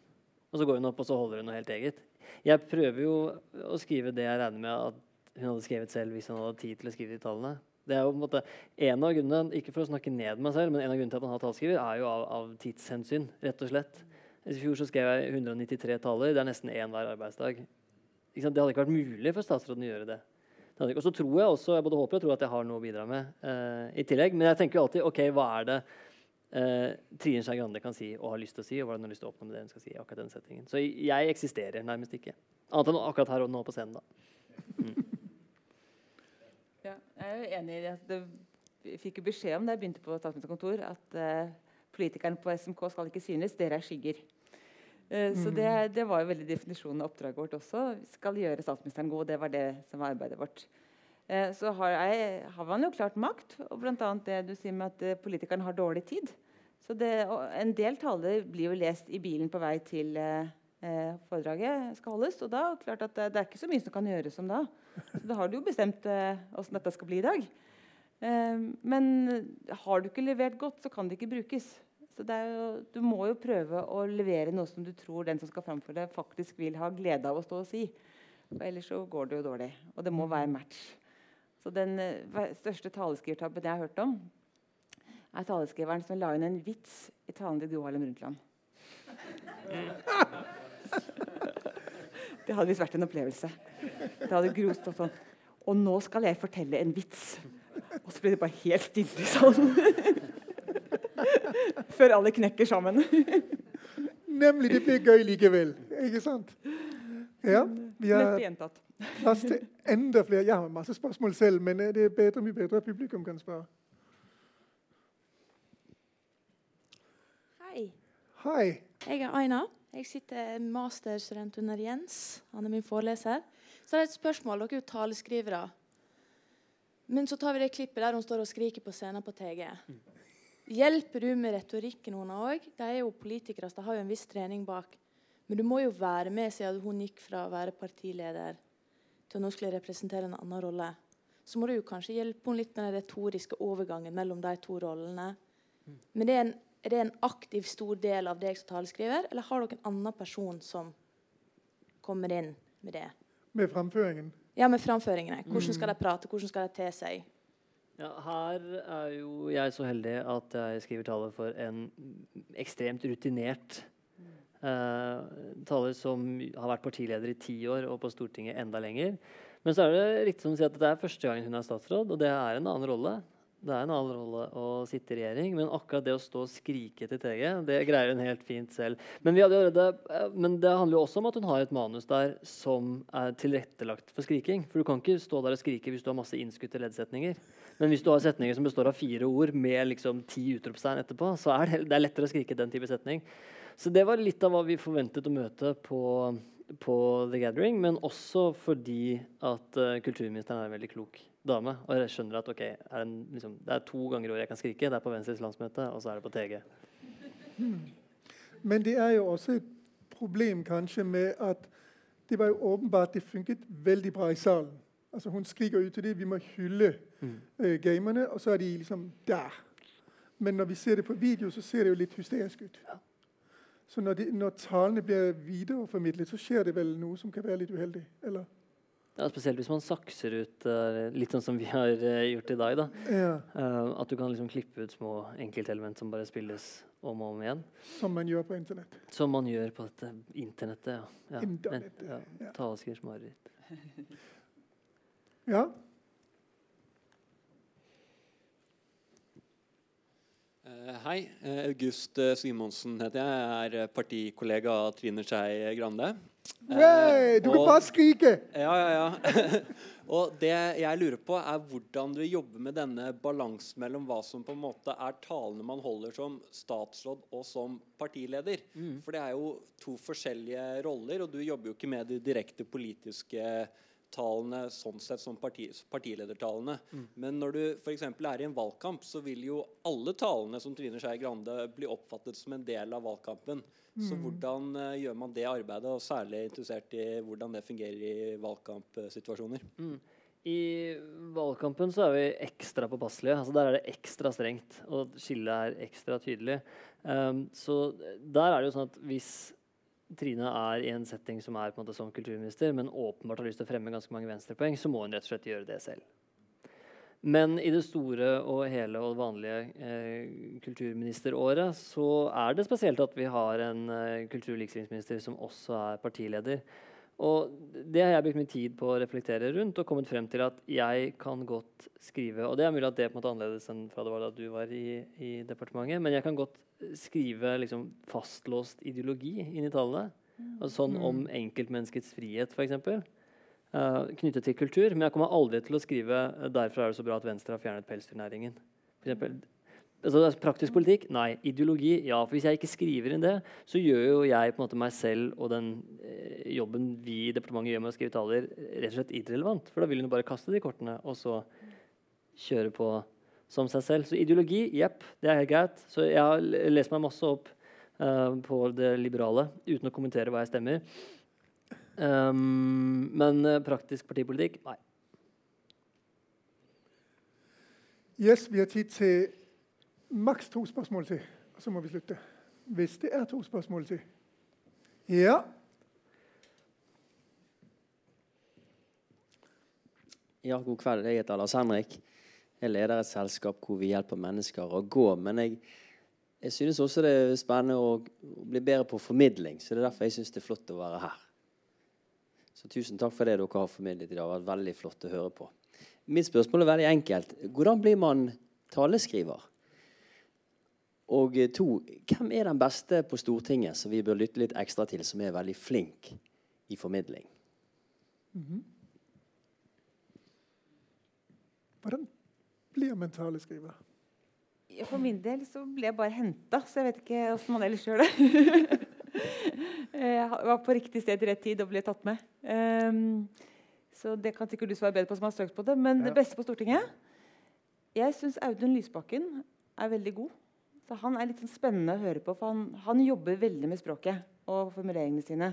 Og så går hun opp og så holder hun noe helt eget. Jeg prøver jo å skrive det jeg regner med at hun hadde skrevet selv hvis hun hadde tid til å skrive de tallene. Det er jo på en måte En av grunnene ikke for å snakke ned meg selv, men en av grunnene til at man har talskriver, er jo av, av tidshensyn. rett og slett. I fjor så skrev jeg 193 taler. Det er nesten én hver arbeidsdag. Det hadde ikke vært mulig for statsråden å gjøre det. Og så tror jeg også, jeg både håper og tror at jeg har noe å bidra med uh, i tillegg. Men jeg tenker jo alltid ok, hva er det uh, Trine Skei Grande kan si og har lyst til å si, og hva hun har lyst til å oppnå med det hun skal si. i akkurat den settingen. Så jeg eksisterer nærmest ikke. Annet enn akkurat her og nå på scenen, da. Mm. Ja, jeg er jo enig i at det. Fikk jo beskjed om da jeg begynte på statsministerkontor, at uh, politikerne på SMK skal ikke synes, dere er skygger. Uh, så det, mm. det, var jo veldig definisjonen av oppdraget vårt også. Vi skal gjøre statsministeren god. Det var det som var arbeidet vårt. Uh, så har, jeg, har, man jo klart makt. Og bl.a. det du sier med at politikeren politikerne har dårlig tid. Så det, en del taler blir jo lest i bilen på vei til eh, eh, foredraget skal holdes. Og da klart at det, det, er ikke så mye som kan gjøres om da. Så da har du jo bestemt åssen eh, dette skal bli i dag. Eh, men har du ikke levert godt, så kan det ikke brukes. Så jo, du må jo prøve å levere noe som du tror den som skal framføre det, faktisk vil ha glede av å stå og si. For ellers så går det jo dårlig. Og det må være match. Så den uh, største taleskrivertabben jeg har hørt om, er taleskriveren som la inn en vits i talen til Gro Harlem Brundtland. Det hadde visst vært en opplevelse. Det hadde Gro stått sånn Og nå skal jeg fortelle en vits. Og så blir det bare helt stille i salen. Før alle knekker sammen. Nemlig. Det blir gøy likevel. Ikke sant? Ja, vi har plass til enda flere. Jeg har masse spørsmål selv, men det er bedre, mye bedre at publikum kan spørre. Hei. Hei. Jeg er Aina. Jeg sitter masterstudent under Jens. Han er min foreleser. Så det er et spørsmål. Dere er jo taleskrivere. Men så tar vi det klippet der hun står og skriker på scenen på TG. Hjelper du med retorikken hennes òg? De er jo politikere, så de har jo en viss trening bak. Men du må jo være med siden hun gikk fra å være partileder til å nå skulle representere en annen rolle. Så må du jo kanskje hjelpe henne litt med den retoriske overgangen mellom de to rollene. Men det er, en, er det en aktiv, stor del av deg som taleskriver, eller har dere en annen person som kommer inn med det? Med framføringen? Ja, med framføringene. Hvordan skal de prate? Hvordan skal de te seg? Ja, her er jo jeg så heldig at jeg skriver tale for en ekstremt rutinert uh, taler som har vært partileder i ti år og på Stortinget enda lenger. Men så er det riktig som å si at det er første gangen hun er statsråd, og det er en annen rolle. Det er en annen rolle å sitte i regjering, men akkurat det å stå og skrike til TG, det greier hun helt fint selv. Men, allerede, eh, men, det handler jo også om at hun har et manus der som er tilrettelagt for skriking. For du kan ikke stå der og skrike hvis du har masse innskutte leddsetninger. Men hvis du har setninger som består av fire ord med liksom ti utropstegn etterpå, så er det, det er lettere å skrike den type setning. Så det var litt av hva vi forventet å møte på, på The Gathering, men også fordi at uh, kulturministeren er veldig klok dame. Og jeg skjønner at okay, er en, liksom, det er to ganger i året jeg kan skrike. Det er på Venstres landsmøte, og så er det på TG. Hmm. Men det er jo også et problem kanskje med at det var jo åpenbart det funket veldig bra i salen. Altså Hun skriker ut til dem vi må hylle mm. uh, gamerne, og så er de liksom der. Men når vi ser det på video, så ser det jo litt hysterisk ut. Ja. Så når, de, når talene blir videreformidlet, så skjer det vel noe som kan være litt uheldig? eller? Ja, spesielt hvis man sakser ut uh, litt sånn som vi har uh, gjort i dag. da. Ja. Uh, at du kan liksom klippe ut små enkeltelement som bare spilles om og om igjen. Som man gjør på Internett. Som man gjør på dette internettet. ja. ja. Internettet. Ja. ja. Taleskrivers mareritt. ja. Hei. August Simonsen heter jeg. Jeg er partikollega av Trine Skei Grande. Hey, du kan bare skrike! Ja, ja, ja. og det jeg lurer på, er hvordan du jobber med denne balansen mellom hva som på en måte er talene man holder som statsråd og som partileder. Mm. For det er jo to forskjellige roller, og du jobber jo ikke med de direkte politiske talene sånn sett som parti, partiledertalene. Mm. Men når du f.eks. er i en valgkamp, så vil jo alle talene som Trine Skei Grande bli oppfattet som en del av valgkampen. Så mm. hvordan uh, gjør man det arbeidet, og særlig interessert i hvordan det fungerer i valgkampsituasjoner? Mm. I valgkampen så er vi ekstra påpasselige. Altså der er det ekstra strengt, og skillet er ekstra tydelig. Um, så der er det jo sånn at hvis Trine er i en setting som er på en måte som kulturminister, men åpenbart har lyst til å fremme ganske mange venstrepoeng, så må hun rett og slett gjøre det selv. Men i det store og hele og vanlige eh, kulturministeråret så er det spesielt at vi har en eh, kultur- og likestillingsminister som også er partileder. Og det har jeg brukt mye tid på å reflektere rundt og kommet frem til at jeg kan godt skrive Og det er mulig at det er på en måte annerledes enn fra det var da du var i, i departementet, men jeg kan godt skrive liksom, fastlåst ideologi inn i tallene. Altså sånn om mm. enkeltmenneskets frihet, f.eks. Uh, knyttet til kultur. Men jeg kommer aldri til å skrive uh, 'derfor er det så bra at Venstre har fjernet pelsdyrnæringen'. For eksempel, altså, praktisk politikk? Nei. Ideologi? Ja. For hvis jeg ikke skriver inn det, så gjør jo jeg på en måte meg selv og den uh, jobben vi i departementet gjør med å skrive taler, rett og slett irrelevant. For da vil hun bare kaste de kortene og så kjøre på som seg selv. Så ideologi, jepp, det er helt greit. Så jeg har lest meg masse opp uh, på det liberale uten å kommentere hva jeg stemmer. Um, men uh, praktisk partipolitikk nei. Yes, vi har tid til maks to spørsmål til, og så må vi slutte. Hvis det er to spørsmål til. Ja. Ja, god kveld. Jeg heter Lars Henrik. Jeg leder et selskap hvor vi hjelper mennesker å gå. Men jeg, jeg synes også det er spennende å, å, bli bedre på formidling. Så det er derfor jeg syns det er flott å være her. Så tusen takk for det dere har formidlet i dag. Det har vært veldig flott å høre på. Mitt spørsmål er veldig enkelt. Hvordan blir man taleskriver? Og to, hvem er den beste på Stortinget som vi bør lytte litt ekstra til, som er veldig flink i formidling? Mm -hmm. Hvordan blir man taleskriver? For min del så ble jeg bare henta, så jeg vet ikke åssen man ellers gjør det. jeg var på riktig sted i rett tid og ble tatt med. Um, så det kan sikkert du svare bedre på som har søkt på det. Men ja. det beste på Stortinget Jeg syns Audun Lysbakken er veldig god. Så Han er litt sånn spennende å høre på, for han, han jobber veldig med språket og formuleringene sine.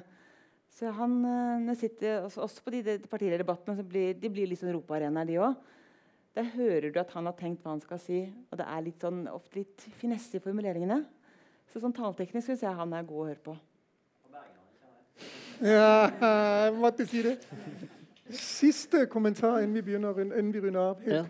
Så han når sitter også, også på de, de partilederdebattene blir, de blir litt sånn ropearenaer, de òg. Der hører du at han har tenkt hva han skal si. Og det er litt sånn, ofte litt finesse i formuleringene. Så sånn taleteknisk syns jeg han er god å høre på. Ja, jeg måtte si det. Siste kommentar innen vi begynner, innen vi runder av. Ja.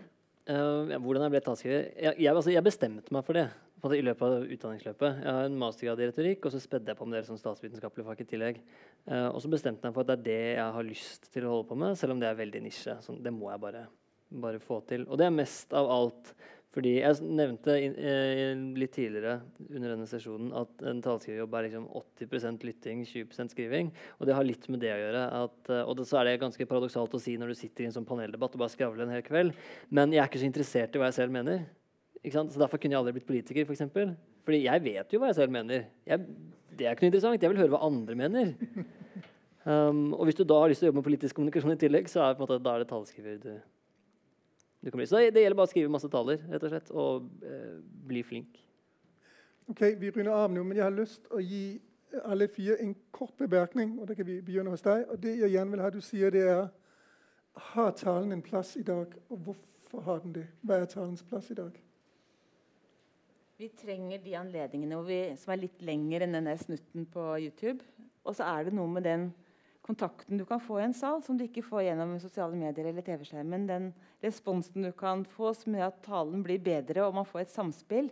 Uh, ja, hvordan jeg ble talskriver? Jeg, jeg, altså, jeg, bestemte meg for det i løpet av utdanningsløpet. Jeg har en mastergrad i retorikk, og så spedde jeg på med det som statsvitenskapelig fag i tillegg. Uh, og så bestemte jeg meg for at det er det jeg har lyst til å holde på med, selv om det er veldig nisje. Sånn, det må jeg bare bare få til. Og det er mest av alt fordi Jeg nevnte eh, litt tidligere under denne sesjonen at en taleskriverjobb er liksom 80% lytting, 20% skriving. Og det har litt med det å gjøre. At, eh, og det, så er det ganske paradoksalt å si når du sitter i en sånn paneldebatt og bare skravler en hel kveld. Men jeg er ikke så interessert i hva jeg selv mener. Så Derfor kunne jeg aldri blitt politiker. For eksempel. Fordi jeg vet jo hva jeg selv mener. Jeg, det er ikke noe interessant. Jeg vil høre hva andre mener. Um, og hvis du da har lyst til å jobbe med politisk kommunikasjon i tillegg, så er, måte, da er det taleskriver du så det gjelder bare å skrive masse taler rett og slett, og eh, bli flink. Ok, Vi runder av nå, men jeg har lyst å gi alle fire en kort bemerkning. og det kan vi begynne hos deg. Og det jeg gjerne vil ha du sier, det er Har talen en plass i dag, og hvorfor har den det? Hva er talens plass i dag? Vi trenger de anledningene vi, som er litt lengre enn denne snutten på YouTube. Og så er det noe med den kontakten du kan få i en sal, som du ikke får gjennom sosiale medier eller TV-skjermen. Den responsen du kan få som gjør at talen blir bedre, og man får et samspill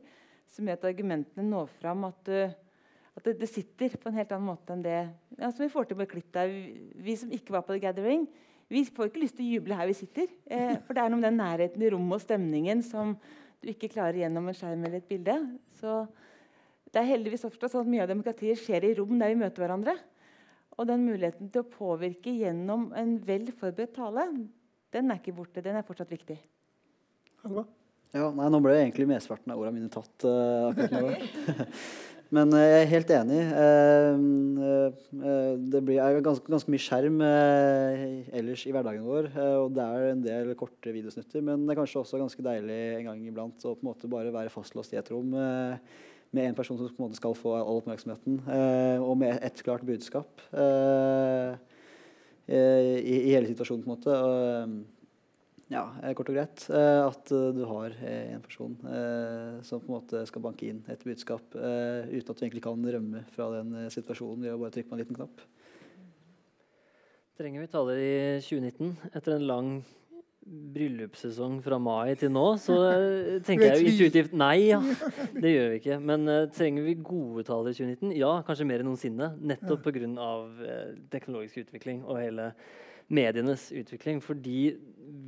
som gjør at argumentene når fram. At, du, at det, det, sitter på en helt annen måte enn det ja, som vi får til med klipp der. Vi, vi, som ikke var på The Gathering, vi får ikke lyst til å juble her vi sitter. Eh, for det er noe med den nærheten i rommet og stemningen som du ikke klarer gjennom en skjerm eller et bilde. Så det er heldigvis sånn at Mye av demokratiet skjer i rom der vi møter hverandre. Og den muligheten til å påvirke gjennom en vel forberedt tale, den er ikke borte. Den er fortsatt viktig. Ja, nei, Nå ble egentlig mesteparten av ordene mine tatt. Uh, akkurat nå. Men uh, jeg er helt enig. Uh, det blir, er ganske, ganske, mye skjerm ellers i hverdagen vår. og det er en del korte videosnutter. Men det er kanskje også ganske deilig en gang iblant å på en måte bare være fastlåst i et rom. Med en person som på en måte skal få all oppmerksomheten, eh, og med ett klart budskap eh, eh, i, hele situasjonen. på en måte. Ja, kort og greit. at du har en person som på en måte skal banke inn et budskap uten at du egentlig kan rømme fra den situasjonen ved å bare trykke på en liten knapp. Trenger vi taler i 2019 etter en lang bryllupssesong fra mai til nå, så eh, tenker jeg jo intuitivt nei. Ja, det gjør vi ikke. Men uh, trenger vi gode tall i 2019? Ja, kanskje mer enn noensinne. Nettopp pga. Uh, teknologisk utvikling og hele medienes utvikling. Fordi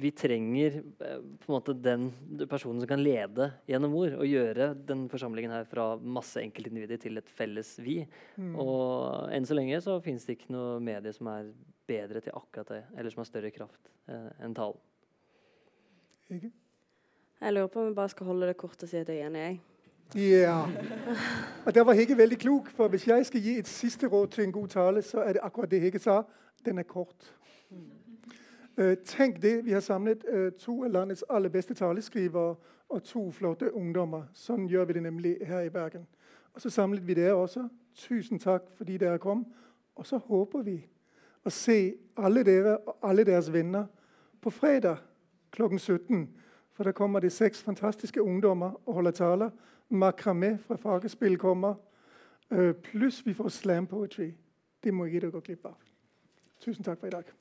vi trenger uh, på en måte den personen som kan lede gjennom ord og gjøre den forsamlingen her fra masse enkeltindivider til et felles vi. Mm. Og enn så lenge så finnes det ikke noe medie som er bedre til akkurat det, eller som har større kraft uh, enn talen. Hege? Jeg lurer på om vi bare skal holde det kort og si at jeg er enig. Ja. Og der var Hegge veldig klok, for hvis jeg skal gi et siste råd til en god tale, så er det akkurat det Hegge sa. Den er kort. Uh, tenk det, Vi har samlet uh, to av landets aller beste taleskrivere og to flotte ungdommer. Sånn gjør vi det nemlig her i Bergen. Og så samlet vi dere også. Tusen takk fordi dere kom. Og så håper vi å se alle dere og alle deres venner på fredag klokken 17. For da kommer det seks fantastiske ungdommer og holder taler. Makramé fra Fagerspill kommer. Uh, pluss vi får slam poetry. Det må ikke dere gå glipp av. Tusen takk for i dag.